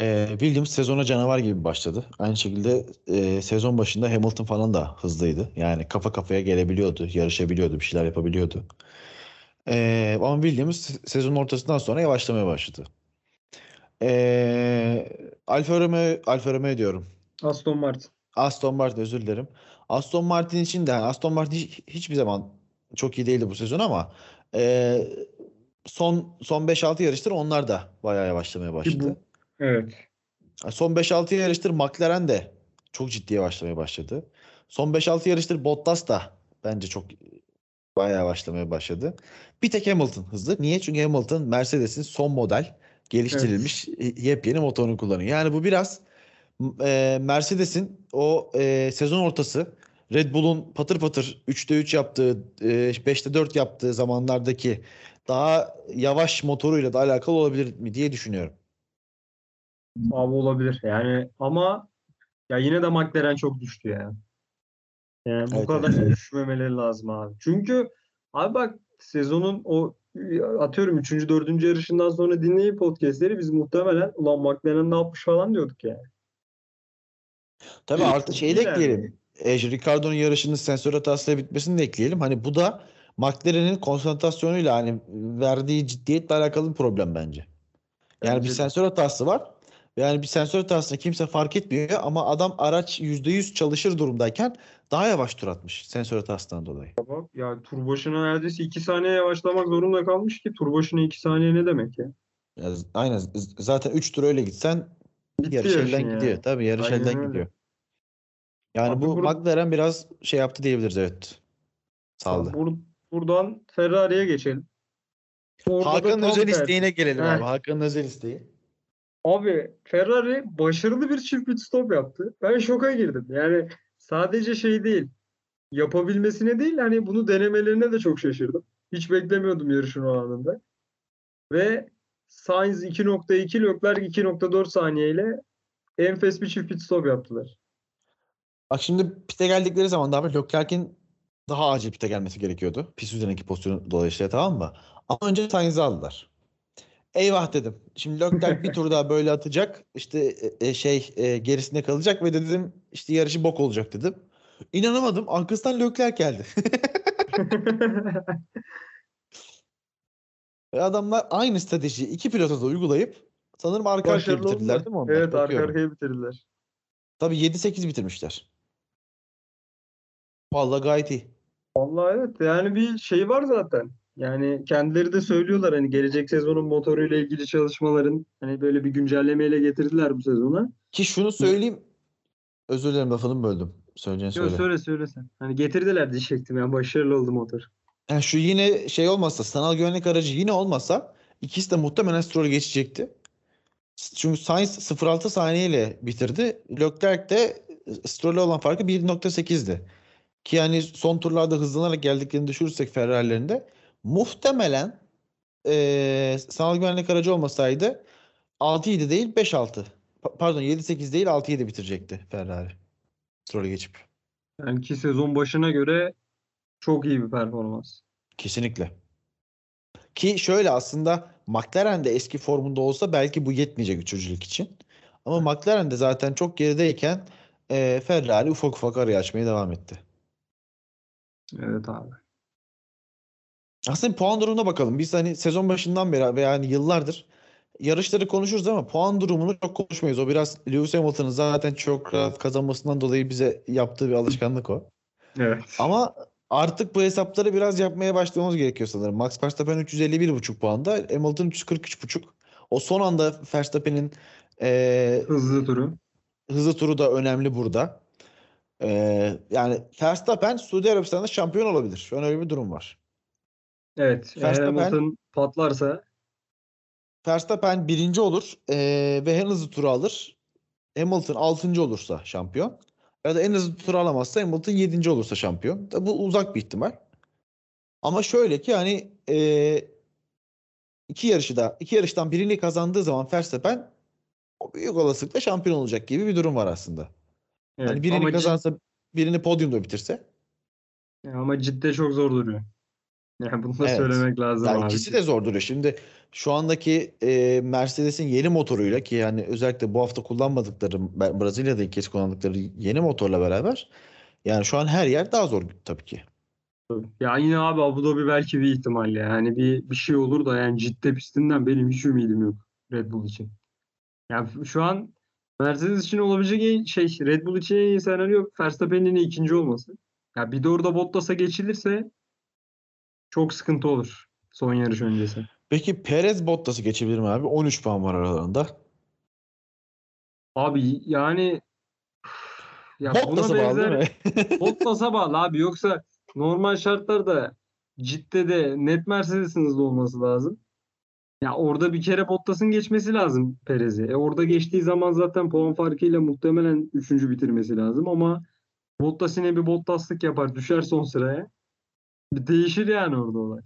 E, Williams sezona canavar gibi başladı. Aynı şekilde e, sezon başında Hamilton falan da hızlıydı. Yani kafa kafaya gelebiliyordu, yarışabiliyordu, bir şeyler yapabiliyordu. E, ama Williams sezonun ortasından sonra yavaşlamaya başladı. E, Alfa Romeo, Alfa Romeo diyorum. Aston Martin. Aston Martin özür dilerim. Aston Martin için de yani Aston Martin hiç- hiçbir zaman çok iyi değildi bu sezon ama e, son son 5-6 yarıştır onlar da bayağı yavaşlamaya başladı. Evet. Son 5-6 yarıştır McLaren de çok ciddi yavaşlamaya başladı. Son 5-6 yarıştır Bottas da bence çok bayağı yavaşlamaya başladı. Bir tek Hamilton hızlı. Niye? Çünkü Hamilton Mercedes'in son model geliştirilmiş yepyeni motorunu kullanıyor. Yani bu biraz e, Mercedes'in o e, sezon ortası Red Bull'un patır patır 3'te 3 yaptığı, e, 5'te 4 yaptığı zamanlardaki daha yavaş motoruyla da alakalı olabilir mi diye düşünüyorum. Abi olabilir. Yani ama ya yine de McLaren çok düştü ya. Yani bu Evet, kadar evet. düşmemeleri lazım abi. Çünkü abi bak sezonun o atıyorum 3. 4. yarışından sonra dinleyip podcastleri biz muhtemelen ulan McLaren ne yapmış falan diyorduk yani. Tabii artı şeyi de ekleyelim. E, Ricardo'nun yarışının sensör hatasıyla bitmesini de ekleyelim. Hani bu da McLaren'in konsantrasyonuyla hani verdiği ciddiyetle alakalı bir problem bence. Yani bir Bence de. sensör hatası var. Yani bir sensör hatasını kimse fark etmiyor ama adam araç %100 çalışır durumdayken daha yavaş tur atmış sensör hatasından dolayı. Bak, Ya tur başına neredeyse 2 saniye yavaşlamak zorunda kalmış ki tur başına 2 saniye ne demek ya? Ya aynen zaten 3 tur öyle gitsen Bitti yarış elden yani. gidiyor. Tabii yarış Aynen elden öyle. gidiyor. Yani Abi bu bur- McLaren biraz şey yaptı diyebiliriz evet. Saldı. Bur- buradan Ferrari'ye geçelim. Orada da Hakan'ın tam özel tersi. isteğine gelelim Heh. abi. Hakan'ın özel isteği. Abi Ferrari başarılı bir çift pit stop yaptı. Ben şoka girdim. Yani sadece şey değil. Yapabilmesine değil hani bunu denemelerine de çok şaşırdım. Hiç beklemiyordum yarışın o anında. Ve Sainz 2.2 Leclerc 2.4 saniyeyle enfes bir çift pit stop yaptılar. Bak şimdi pite geldikleri zaman da abi Leclerc'in daha acil pite gelmesi gerekiyordu. Pist üzerindeki pozisyonu dolayısıyla tamam mı? Ama önce Sainz'i aldılar. Eyvah dedim. Şimdi Leclerc bir tur daha böyle atacak. İşte e, e, şey e, gerisinde kalacak ve dedim işte yarışı bok olacak dedim. İnanamadım. Arkasından Leclerc geldi. Adamlar aynı stratejiyi iki pilota da uygulayıp sanırım arka arkaya bitirdiler değil mi onlar? Evet arka arkaya bitirdiler. Tabii 7-8 bitirmişler. Vallahi gayet iyi. Vallahi evet yani bir şey var zaten. Yani kendileri de söylüyorlar hani gelecek sezonun motoruyla ilgili çalışmaların hani böyle bir güncellemeyle getirdiler bu sezona. Ki şunu söyleyeyim. Özür dilerim lafını böldüm. Söyleyeceğini Yok söyle. söyle söyle sen. Hani getirdiler diyecektim ya başarılı oldu motor. Yani şu yine şey olmasa sanal güvenlik aracı yine olmasa ikisi de muhtemelen Stroll'ü geçecekti. Çünkü Sainz 0.6 saniyeyle bitirdi. Leclerc de Stroll'e olan farkı 1.8'di. Ki yani son turlarda hızlanarak geldiklerini düşürürsek Ferrari'lerinde muhtemelen eee sanal güvenlik aracı olmasaydı 6-7 değil 5-6. Pa- Pardon 7-8 değil 6-7 bitirecekti Ferrari. Stroll'ü geçip. Yani ki sezon başına göre çok iyi bir performans. Kesinlikle. Ki şöyle aslında McLaren de eski formunda olsa belki bu yetmeyecek üçüncülük için. Ama McLaren de zaten çok gerideyken eee, Ferrari ufak ufak araya açmaya devam etti. Evet abi. Aslında puan durumuna bakalım. Biz hani sezon başından beri ve yani yıllardır yarışları konuşuruz ama puan durumunu çok konuşmayız. O biraz Lewis Hamilton'ın zaten çok rahat kazanmasından dolayı bize yaptığı bir alışkanlık o. Evet. Ama artık bu hesapları biraz yapmaya başlamamız gerekiyor sanırım. Max Verstappen 351,5 puanda, Hamilton 343,5. O son anda Verstappen'in eee Hızlı turu. hızlı turu da önemli burada. Eee, yani Verstappen Suudi Arabistan'da şampiyon olabilir. Şu an öyle bir durum var. Evet. Verstappen- Hamilton patlarsa Verstappen birinci olur eee, ve en hızlı turu alır. Hamilton altıncı olursa şampiyon. Ya da en hızlı turu alamazsa Hamilton yedinci olursa şampiyon. Bu uzak bir ihtimal. Ama şöyle ki hani eee, iki yarışı da iki yarıştan birini kazandığı zaman Verstappen o büyük olasılıkla şampiyon olacak gibi bir durum var aslında. Evet. Hani birini ama, cid- kazansa birini podyumda bitirse. ama cidde çok zor duruyor. Yani bunu da Evet. söylemek lazım Ya abi. ikisi de zor duruyor. Şimdi şu andaki e, Mercedes'in yeni motoruyla ki yani özellikle bu hafta kullanmadıkları Brezilya'da ilk kez kullandıkları yeni motorla beraber yani şu an her yer daha zor tabii ki. Ya yine abi Abu Dhabi belki bir ihtimal ya. Yani bir bir şey olur da yani ciddi pistinden benim hiç ümidim yok Red Bull için. Yani şu an Mercedes için olabilecek en şey Red Bull için en iyi senaryo Verstappen'in ikinci olması. Ya bir de orada Bottas'a geçilirse çok sıkıntı olur son yarış öncesi. Peki Perez Bottas'ı geçebilir mi abi? 13 puan var aralarında. Abi yani ya buna Bottas'a bağlı değil? Bottas'a bağlı abi yoksa normal şartlarda Cidde'de net Mercedes'in hızlı olması lazım. Ya orada bir kere Bottas'ın geçmesi lazım Perez'i. E orada geçtiği zaman zaten puan farkıyla muhtemelen üçüncü bitirmesi lazım ama Bottas yine bir Bottas'lık yapar düşer son sıraya. Bir değişir yani orada olay.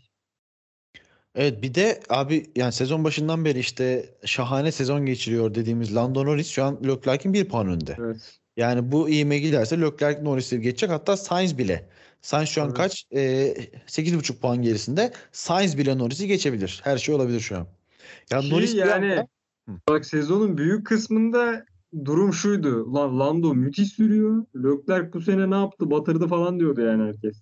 Evet bir de abi yani sezon başından beri işte şahane sezon geçiriyor dediğimiz Lando Norris şu an Leclerc'in bir puan önde. Evet. Yani bu ivme giderse Leclerc Norris'i geçecek. Hatta Sainz bile. Sainz şu an Evet. kaç? Ee, 8,5 puan gerisinde. Sainz bile Norris'i geçebilir. Her şey olabilir şu an. Ya Ki Norris yani anda- bak sezonun büyük kısmında durum şuydu. Lan Lando müthiş sürüyor. Leclerc bu sene ne yaptı? Batırdı falan diyordu yani herkes.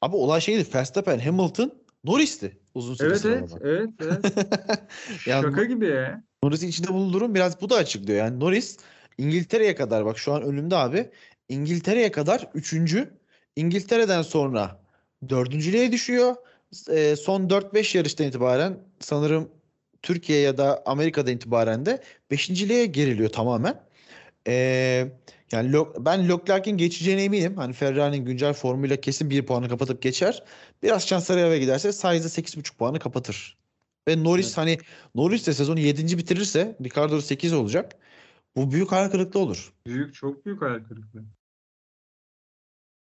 Abi olay şeydi. Verstappen, Hamilton, Norris'ti uzun süre Evet evet evet evet. Yani Şaka gibi ya. Norris'in içinde bulunduğu durum biraz bu da açıklıyor. Yani Norris İngiltere'ye kadar bak şu an önümde abi. İngiltere'ye kadar üçüncü. İngiltere'den sonra dördüncülüğe düşüyor. Ee, son 4-5 yarıştan itibaren sanırım Türkiye ya da Amerika'dan itibaren de beşinciliğe geriliyor tamamen. Ee, yani Lo- ben Leclerc'in geçeceğine eminim. Hani Ferrari'nin güncel formuyla kesin bir puanı kapatıp geçer. Biraz şansları yaver giderse Sainz'e 8,5 puanı kapatır. Ve Norris Evet. hani Norris de sezonu 7. bitirirse Ricardo 8 olacak. Bu büyük hayal kırıklığı olur. Büyük çok büyük hayal kırıklığı.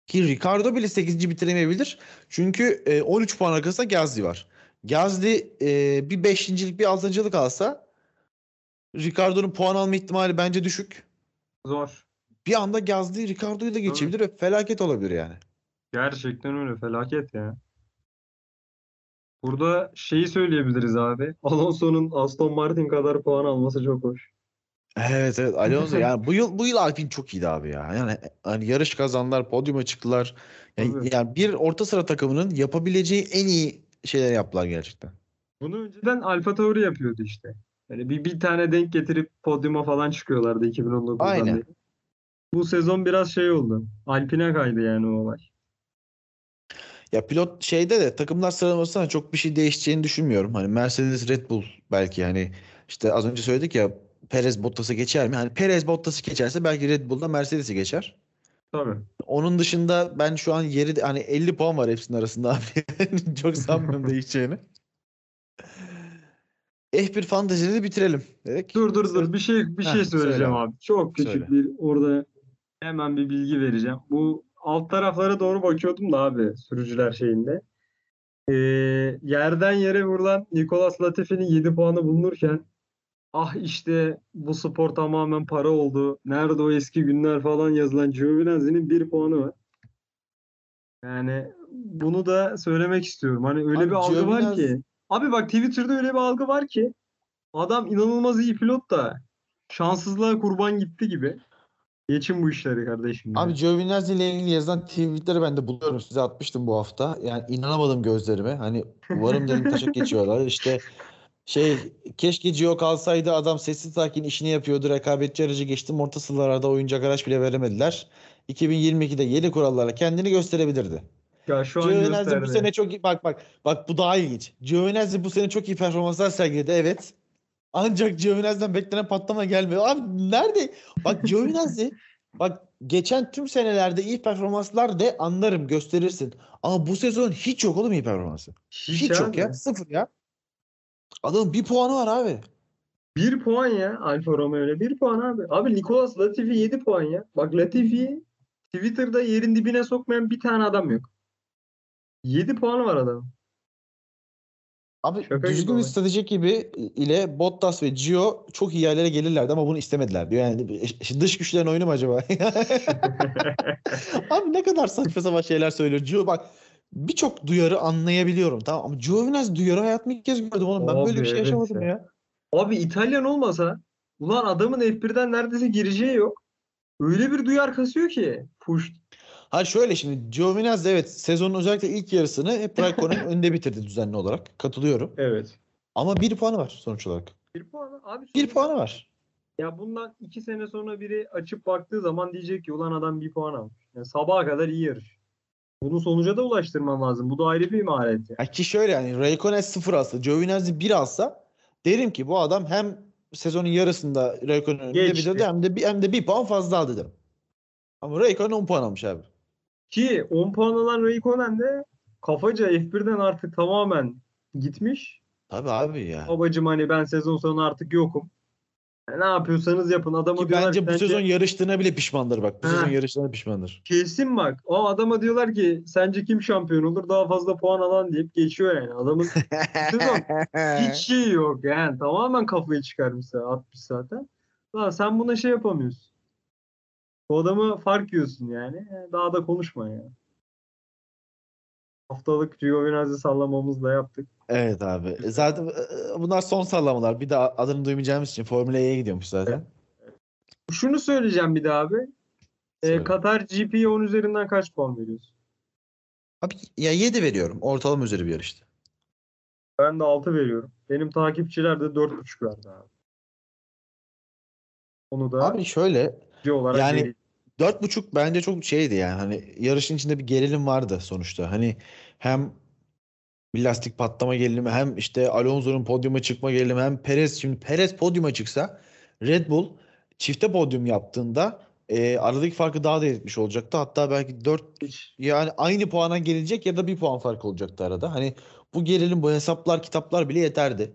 Ki Ricardo bile 8. bitiremeyebilir. Çünkü e, 13 puan arkasında Gasly var. Gasly e, bir 5.lik bir 6.lık alsa Ricardo'nun puan alma ihtimali bence düşük. Zor. Bir anda Gasly Ricardo'yu da geçebilir ve felaket olabilir yani. Gerçekten öyle felaket ya. Burada şeyi söyleyebiliriz abi. Alonso'nun Aston Martin kadar puan alması çok hoş. Evet evet Alonso yani bu yıl bu yıl Alpine çok iyiydi abi ya. Yani hani yarış kazandılar, podyuma çıktılar. Yani, Tabii. yani bir orta sıra takımının yapabileceği en iyi şeyler yaptılar gerçekten. Bunu önceden Alfa Tauri yapıyordu işte. Yani bir, bir tane denk getirip podyuma falan çıkıyorlardı 2019'dan Aynen. beri. Bu sezon biraz şey oldu. Alpine kaydı yani o olay. Ya pilot şeyde de takımlar sıralamasında çok bir şey değişeceğini düşünmüyorum. Hani Mercedes, Red Bull belki hani işte az önce söyledik ya Perez Bottas'ı geçer mi? Hani Perez Bottas'ı geçerse belki Red Bull'da Mercedes'i geçer. Tabii. Onun dışında ben şu an yeri hani 50 puan var hepsinin arasında abi. Çok sanmıyorum değişeceğini. F1 Fantasy'de de bitirelim dedik. Dur dur dur bir şey bir Heh, şey söyle söyleyeceğim abi. abi. Çok küçük Söyle. bir orada hemen bir bilgi vereceğim. Bu alt taraflara doğru bakıyordum da abi sürücüler şeyinde. Ee, yerden yere vurulan Nicolas Latifi'nin 7 puanı bulunurken ah işte bu spor tamamen para oldu. Nerede o eski günler falan yazılan Giovinazzi'nin 1 puanı var. Yani bunu da söylemek istiyorum. Hani öyle Abi bir algı var Giovinazzi- ki. Abi bak Twitter'da öyle bir algı var ki adam inanılmaz iyi pilot da şanssızlığa kurban gitti gibi. Geçin bu işleri kardeşim. Abi. Giovinazzi ile ilgili yazılan tweetleri ben de buluyorum. Size atmıştım bu hafta. Yani inanamadım gözlerime. Hani umarım dedim taşak geçiyorlar. İşte şey keşke Gio kalsaydı adam sessiz sakin işini yapıyordu. Rekabetçi aracı geçtim. Orta sıralarda oyuncak araç bile veremediler. 2022'de yeni kurallarla kendini gösterebilirdi. Ya şu an Giovinazzi bu sene çok iyi bak bak bak bu daha ilginç. Giovinazzi bu sene çok iyi performanslar sergiledi evet. Ancak Giovinazzi'den beklenen patlama gelmiyor. Abi nerede? Bak Giovinazzi bak geçen tüm senelerde iyi performanslar de anlarım gösterirsin. Ama bu sezon hiç yok oğlum iyi performansı. Hiç, Hiç, yok ya. Sıfır ya. Adamın bir puanı var abi. Bir puan ya Alfa Romeo'yla. Bir puan abi. Abi Nicolas Latifi 7 puan ya. Bak Latifi Twitter'da yerin dibine sokmayan bir tane adam yok. 7 puanı var adamın. Abi Şaka düzgün bir strateji gibi ile Bottas ve Gio çok iyi yerlere gelirlerdi ama bunu istemediler diyor. Yani dış güçlerin oyunu mu acaba? Abi ne kadar saçma sapan şeyler söylüyor. Gio bak birçok duyarı anlayabiliyorum tamam ama Giovinazzi duyarı hayatımda ilk kez gördüm oğlum. Ben Abi böyle bir şey evet yaşamadım ya. ya. Abi İtalyan olmasa ulan adamın F1'den neredeyse gireceği yok. Öyle bir duyar kasıyor ki. Push. Ha şöyle şimdi Giovinazzi evet sezonun özellikle ilk yarısını hep Raikkonen önde bitirdi düzenli olarak. Katılıyorum. Evet. Ama bir puanı var sonuç olarak. Bir puanı. Abi Bir sonuçta- puanı var. Ya bundan iki sene sonra biri açıp baktığı zaman diyecek ki ulan adam bir puan almış. Yani sabaha kadar iyi yarış. Bunu sonuca da ulaştırman lazım. Bu da ayrı bir maharet ya. Ya ki şöyle yani Raikkonen 0 alsa, Giovinazzi 1 alsa derim ki bu adam hem sezonun yarısında Raikkonen önünde Geçti. bitirdi hem de bir, hem de bir puan fazla aldı derim. Ama Raikkonen 10 puan almış abi. Ki 10 puan alan Raikkonen de kafaca F1'den artık tamamen gitmiş. Tabii abi ya. Babacım hani ben sezon sonu artık yokum. Ya ne yapıyorsanız yapın. Adama Ki diyorlar bence ki bu sence- sezon yarıştığına bile pişmandır bak. Bu Ha. sezon yarıştığına pişmandır. Kesin bak. O adama diyorlar ki sence kim şampiyon olur? Daha fazla puan alan deyip geçiyor yani. Adamın sezon hiç şey yok yani. Tamamen kafayı çıkarmış atmış zaten. Lan sen buna şey yapamıyorsun. Bu adamı fark yiyorsun yani. E, Daha da konuşma ya. Haftalık Giovinazzi sallamamızı da yaptık. Evet abi. E, Zaten e, bunlar son sallamalar. Bir daha adını duymayacağımız için Formula E'ye gidiyormuş zaten. Şunu söyleyeceğim bir daha abi. E, Söyle. Katar GP'ye 10 üzerinden kaç puan veriyorsun? Abi ya 7 veriyorum. Ortalama üzeri bir yarıştı. Ben de 6 veriyorum. Benim takipçiler de 4.5 verdi abi. Onu da Abi şöyle olarak yani- vereyim. Dört buçuk bence çok şeydi yani hani yarışın içinde bir gerilim vardı sonuçta. Hani hem bir lastik patlama gerilimi hem işte Alonso'nun podyuma çıkma gerilimi hem Perez şimdi Perez podyuma çıksa Red Bull çifte podyum yaptığında e, aradaki farkı daha da eritmiş olacaktı. Hatta belki 4 Hiç yani aynı puana gelecek ya da bir puan fark olacaktı arada. Hani bu gerilim bu hesaplar kitaplar bile yeterdi.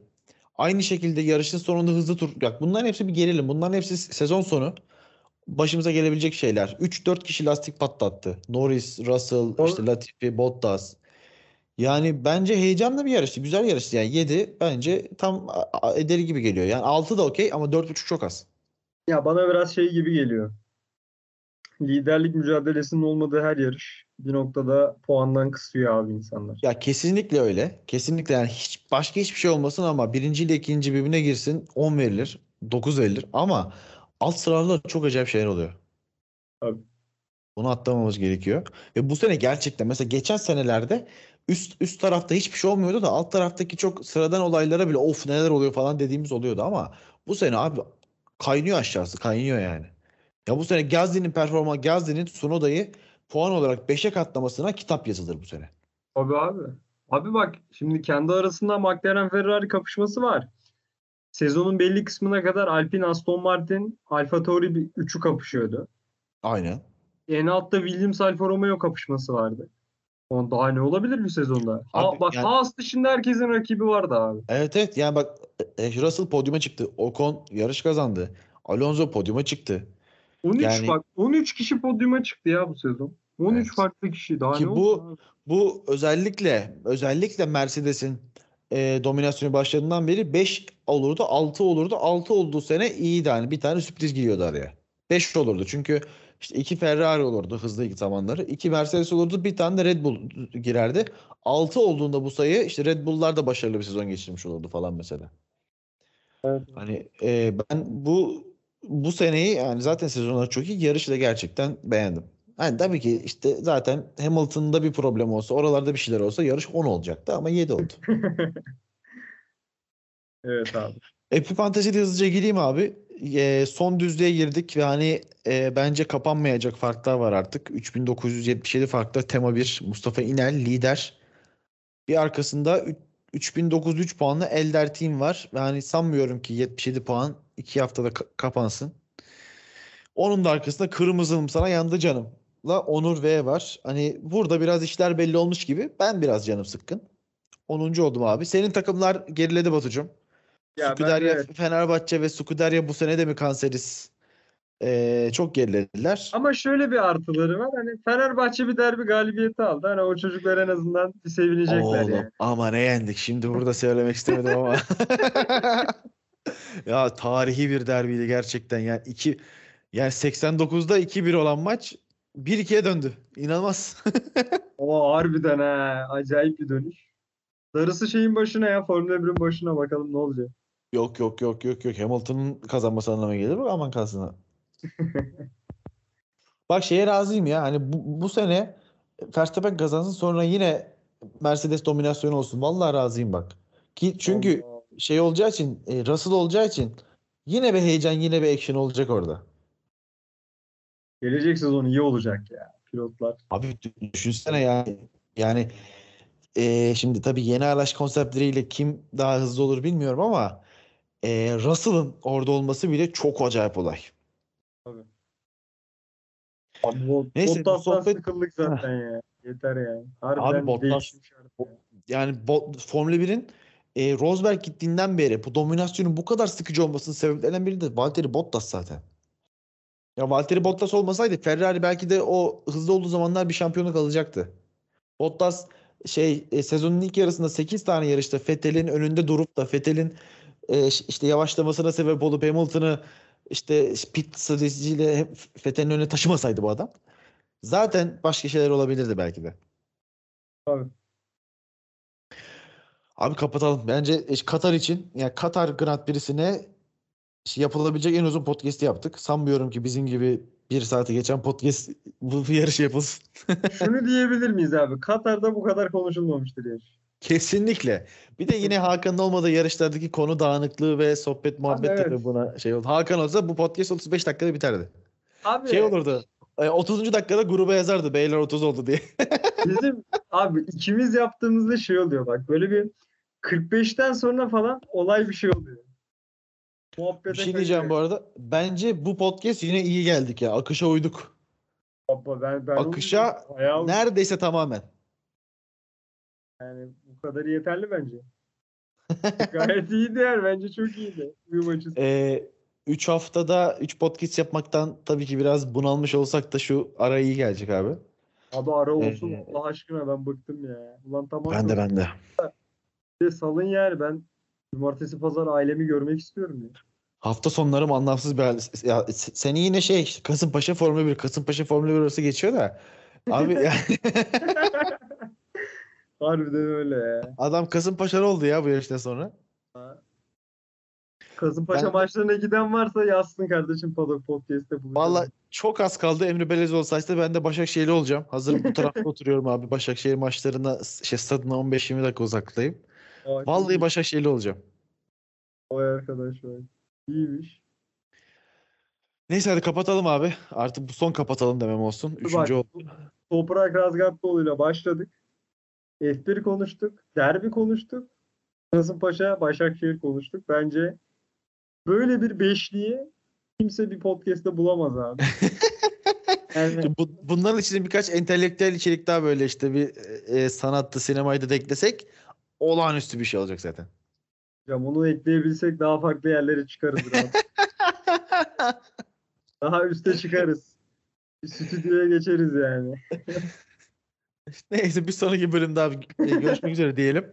Aynı şekilde yarışın sonunda hızlı tur. Bak bunların hepsi bir gerilim. Bunların hepsi sezon sonu başımıza gelebilecek şeyler. 3-4 kişi lastik patlattı. Norris, Russell, O- işte Latifi, Bottas. Yani bence heyecanlı bir yarıştı. Güzel yarıştı. Yani 7 bence tam ederi gibi geliyor. Yani 6 da okey ama 4.5 çok az. Ya bana biraz şey gibi geliyor. Liderlik mücadelesinin olmadığı her yarış bir noktada puandan kısıyor abi insanlar. Ya kesinlikle öyle. Kesinlikle yani hiç başka hiçbir şey olmasın ama birinci ile ikinci birbirine girsin 10 verilir, 9 verilir ama alt sıralarda çok acayip şeyler oluyor. Tabii. Bunu atlamamız gerekiyor. Ve bu sene gerçekten mesela geçen senelerde üst üst tarafta hiçbir şey olmuyordu da alt taraftaki çok sıradan olaylara bile of neler oluyor falan dediğimiz oluyordu ama bu sene abi kaynıyor aşağısı, kaynıyor yani. Ya bu sene Gasly'nin performans Gasly'nin Tsunoda'yı puan olarak 5'e katlamasına kitap yazılır bu sene. Abi abi. Abi bak şimdi kendi arasında McLaren Ferrari kapışması var. Sezonun belli kısmına kadar Alpine, Aston Martin, Alfa Tauri bir üçü kapışıyordu. Aynen. En altta Williams Alfa Romeo kapışması vardı. Onun daha ne olabilir bir sezonda? Ha, Abi bak yani- Haas dışında herkesin rakibi vardı abi. Evet evet yani bak e, Russell podyuma çıktı. Ocon yarış kazandı. Alonso podyuma çıktı. 13 Yani- bak 13 kişi podyuma çıktı ya bu sezon. 13 Evet. farklı kişi daha Ki ne bu- abi? Bu özellikle özellikle Mercedes'in e, dominasyonu başladığından beri 5 olurdu, 6 olurdu. 6 olduğu sene iyiydi hani bir tane sürpriz giriyordu araya. 5 olurdu çünkü işte iki Ferrari olurdu hızlı ilk zamanları. iki Mercedes olurdu, bir tane de Red Bull girerdi. 6 olduğunda bu sayı işte Red Bull'lar da başarılı bir sezon geçirmiş olurdu falan mesela. Evet. Hani e, ben bu bu seneyi yani zaten sezonlar çok iyi. Yarışı da gerçekten beğendim. Yani tabii ki işte zaten Hamilton'da bir problem olsa, oralarda bir şeyler olsa yarış 10 olacaktı ama 7 oldu. Evet abi. Epi Fantasy'de hızlıca gireyim abi. E, son düzlüğe girdik ve hani e, bence kapanmayacak farklar var artık. 3977 farklı tema 1 Mustafa İnel lider. Bir arkasında üç- 3903 puanlı Elder Team var. Ve hani sanmıyorum ki 77 puan 2 haftada ka- kapansın. Onun da arkasında Kırmızılım sana yandı canım. La Onur V var. Hani burada biraz işler belli olmuş gibi. Ben biraz canım sıkkın. 10. oldum abi. Senin takımlar geriledi Batucuğum. Ya Skuderya, de- Fenerbahçe ve Skuderya bu sene de mi kanseriz? Ee, çok gerilediler. Ama şöyle bir artıları var. Hani Fenerbahçe bir derbi galibiyeti aldı. Hani o çocuklar en azından bir sevinecekler Oğlum yani. ama ne yendik. Şimdi burada söylemek istemedim ama. Ya tarihi bir derbiydi gerçekten. Yani iki yani 89'da 2-1 olan maç 1-2'ye döndü. İnanılmaz. O harbiden ha. Acayip bir dönüş. Darısı şeyin başına ya. Formula 1'in başına bakalım ne olacak. Yok yok yok yok yok. Hamilton'ın kazanması anlamına gelir. Bak aman kalsın ha. Bak şeye razıyım ya. Hani bu, bu sene Verstappen kazansın sonra yine Mercedes dominasyonu olsun. Vallahi razıyım bak. Ki çünkü Allah. şey olacağı için e, Russell olacağı için yine bir heyecan yine bir action olacak orada. Gelecek sezon iyi olacak ya. Pilotlar. Abi dü- düşünsene ya. Yani e, şimdi tabii yeni araç konseptleriyle kim daha hızlı olur bilmiyorum ama e, Russell'ın orada olması bile çok acayip olay. Abi bu Neyse, bu sohbet- sıkıldık zaten ya. Yeter yani. Harbiden Bottas- artık ya. Yani bo- Formula 1'in e, Rosberg gittiğinden beri bu dominasyonun bu kadar sıkıcı olmasının sebeplerinden biri de Valtteri Bottas zaten. Ya Valtteri Bottas olmasaydı Ferrari belki de o hızlı olduğu zamanlar bir şampiyonluk alacaktı. Bottas şey e, sezonun ilk yarısında 8 tane yarışta Vettel'in önünde durup da Vettel'in e, işte yavaşlamasına sebep olup Hamilton'ı işte pit stratejisiyle hem Vettel'in önüne taşımasaydı bu adam zaten başka şeyler olabilirdi belki de. Tabii. Abi kapatalım. Bence e, Katar için yani Katar Grand Prix'sine şey yapılabilecek en uzun podcast'i yaptık. Sanmıyorum ki bizim gibi bir saati geçen podcast bu bu yarış yapılsın. Şunu diyebilir miyiz abi? Katar'da bu kadar konuşulmamıştır ya. Kesinlikle. Bir de yine Hakan'ın olmadığı yarışlardaki konu dağınıklığı ve sohbet muhabbet evet. tabii buna şey oldu. Hakan olsa bu podcast 35 dakikada biterdi. Abi Şey olurdu. e, 30. dakikada gruba yazardı beyler 30 oldu diye. bizim abi ikimiz yaptığımızda şey oluyor bak böyle bir 45'ten sonra falan olay bir şey oluyor. Muhabbete Bir şey diyeceğim bu arada. Bence bu podcast yine iyi geldik ya. Akışa uyduk. Baba ben, ben Akışa Bayağı- Neredeyse tamamen. yani bu kadarı yeterli bence. Gayet iyiydi yani bence çok iyiydi. Açısı. Ee, 3 haftada 3 podcast yapmaktan tabii ki biraz bunalmış olsak da şu ara iyi gelecek abi. Abi ara olsun Ee, Allah aşkına ben bıktım ya. Ulan tamam Ben de ben de. de salın yani ben cumartesi pazar ailemi görmek istiyorum ya. Hafta sonlarım anlamsız bir hal. Ya, seni yine şey Kasımpaşa Formula 1, Kasımpaşa Formula 1 arası geçiyor da. Abi yani Harbiden öyle ya. adam Kasımpaşalı oldu ya bu yarıştan sonra. Kasımpaşa Ben maçlarına giden varsa yazsın kardeşim Paddock Podcast'te buluşalım. Valla çok az kaldı Emre Belezoğlu sayesinde ben de Başakşehirli olacağım. Hazır bu tarafta oturuyorum abi. Başakşehir maçlarına şey stadına 15-20 dakika uzaktayım. Vay, Vallahi. Başakşehirli olacağım. Vay arkadaş vay. İyiymiş. Neyse hadi kapatalım abi. Artık bu son kapatalım demem olsun. Üçüncü bak, oldu. Toprak Razgatlıoğlu'yla başladık. F1 konuştuk. Derbi konuştuk. Kasımpaşa, Başakşehir konuştuk. Bence Böyle bir beşliği kimse bir podcast'te bulamaz abi. Yani Bu, bunların içinde birkaç entelektüel içerik daha böyle işte bir e, sanattı, sinemaydı da eklesek olağanüstü bir şey olacak zaten. hocam onu ekleyebilsek daha farklı yerlere çıkarız. Daha üste çıkarız. Bir stüdyoya geçeriz yani. Neyse bir sonraki bölümde abi e, görüşmek üzere diyelim.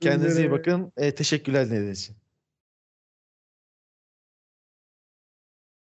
Kendinize iyi bakın. E, teşekkürler dinlediğiniz için.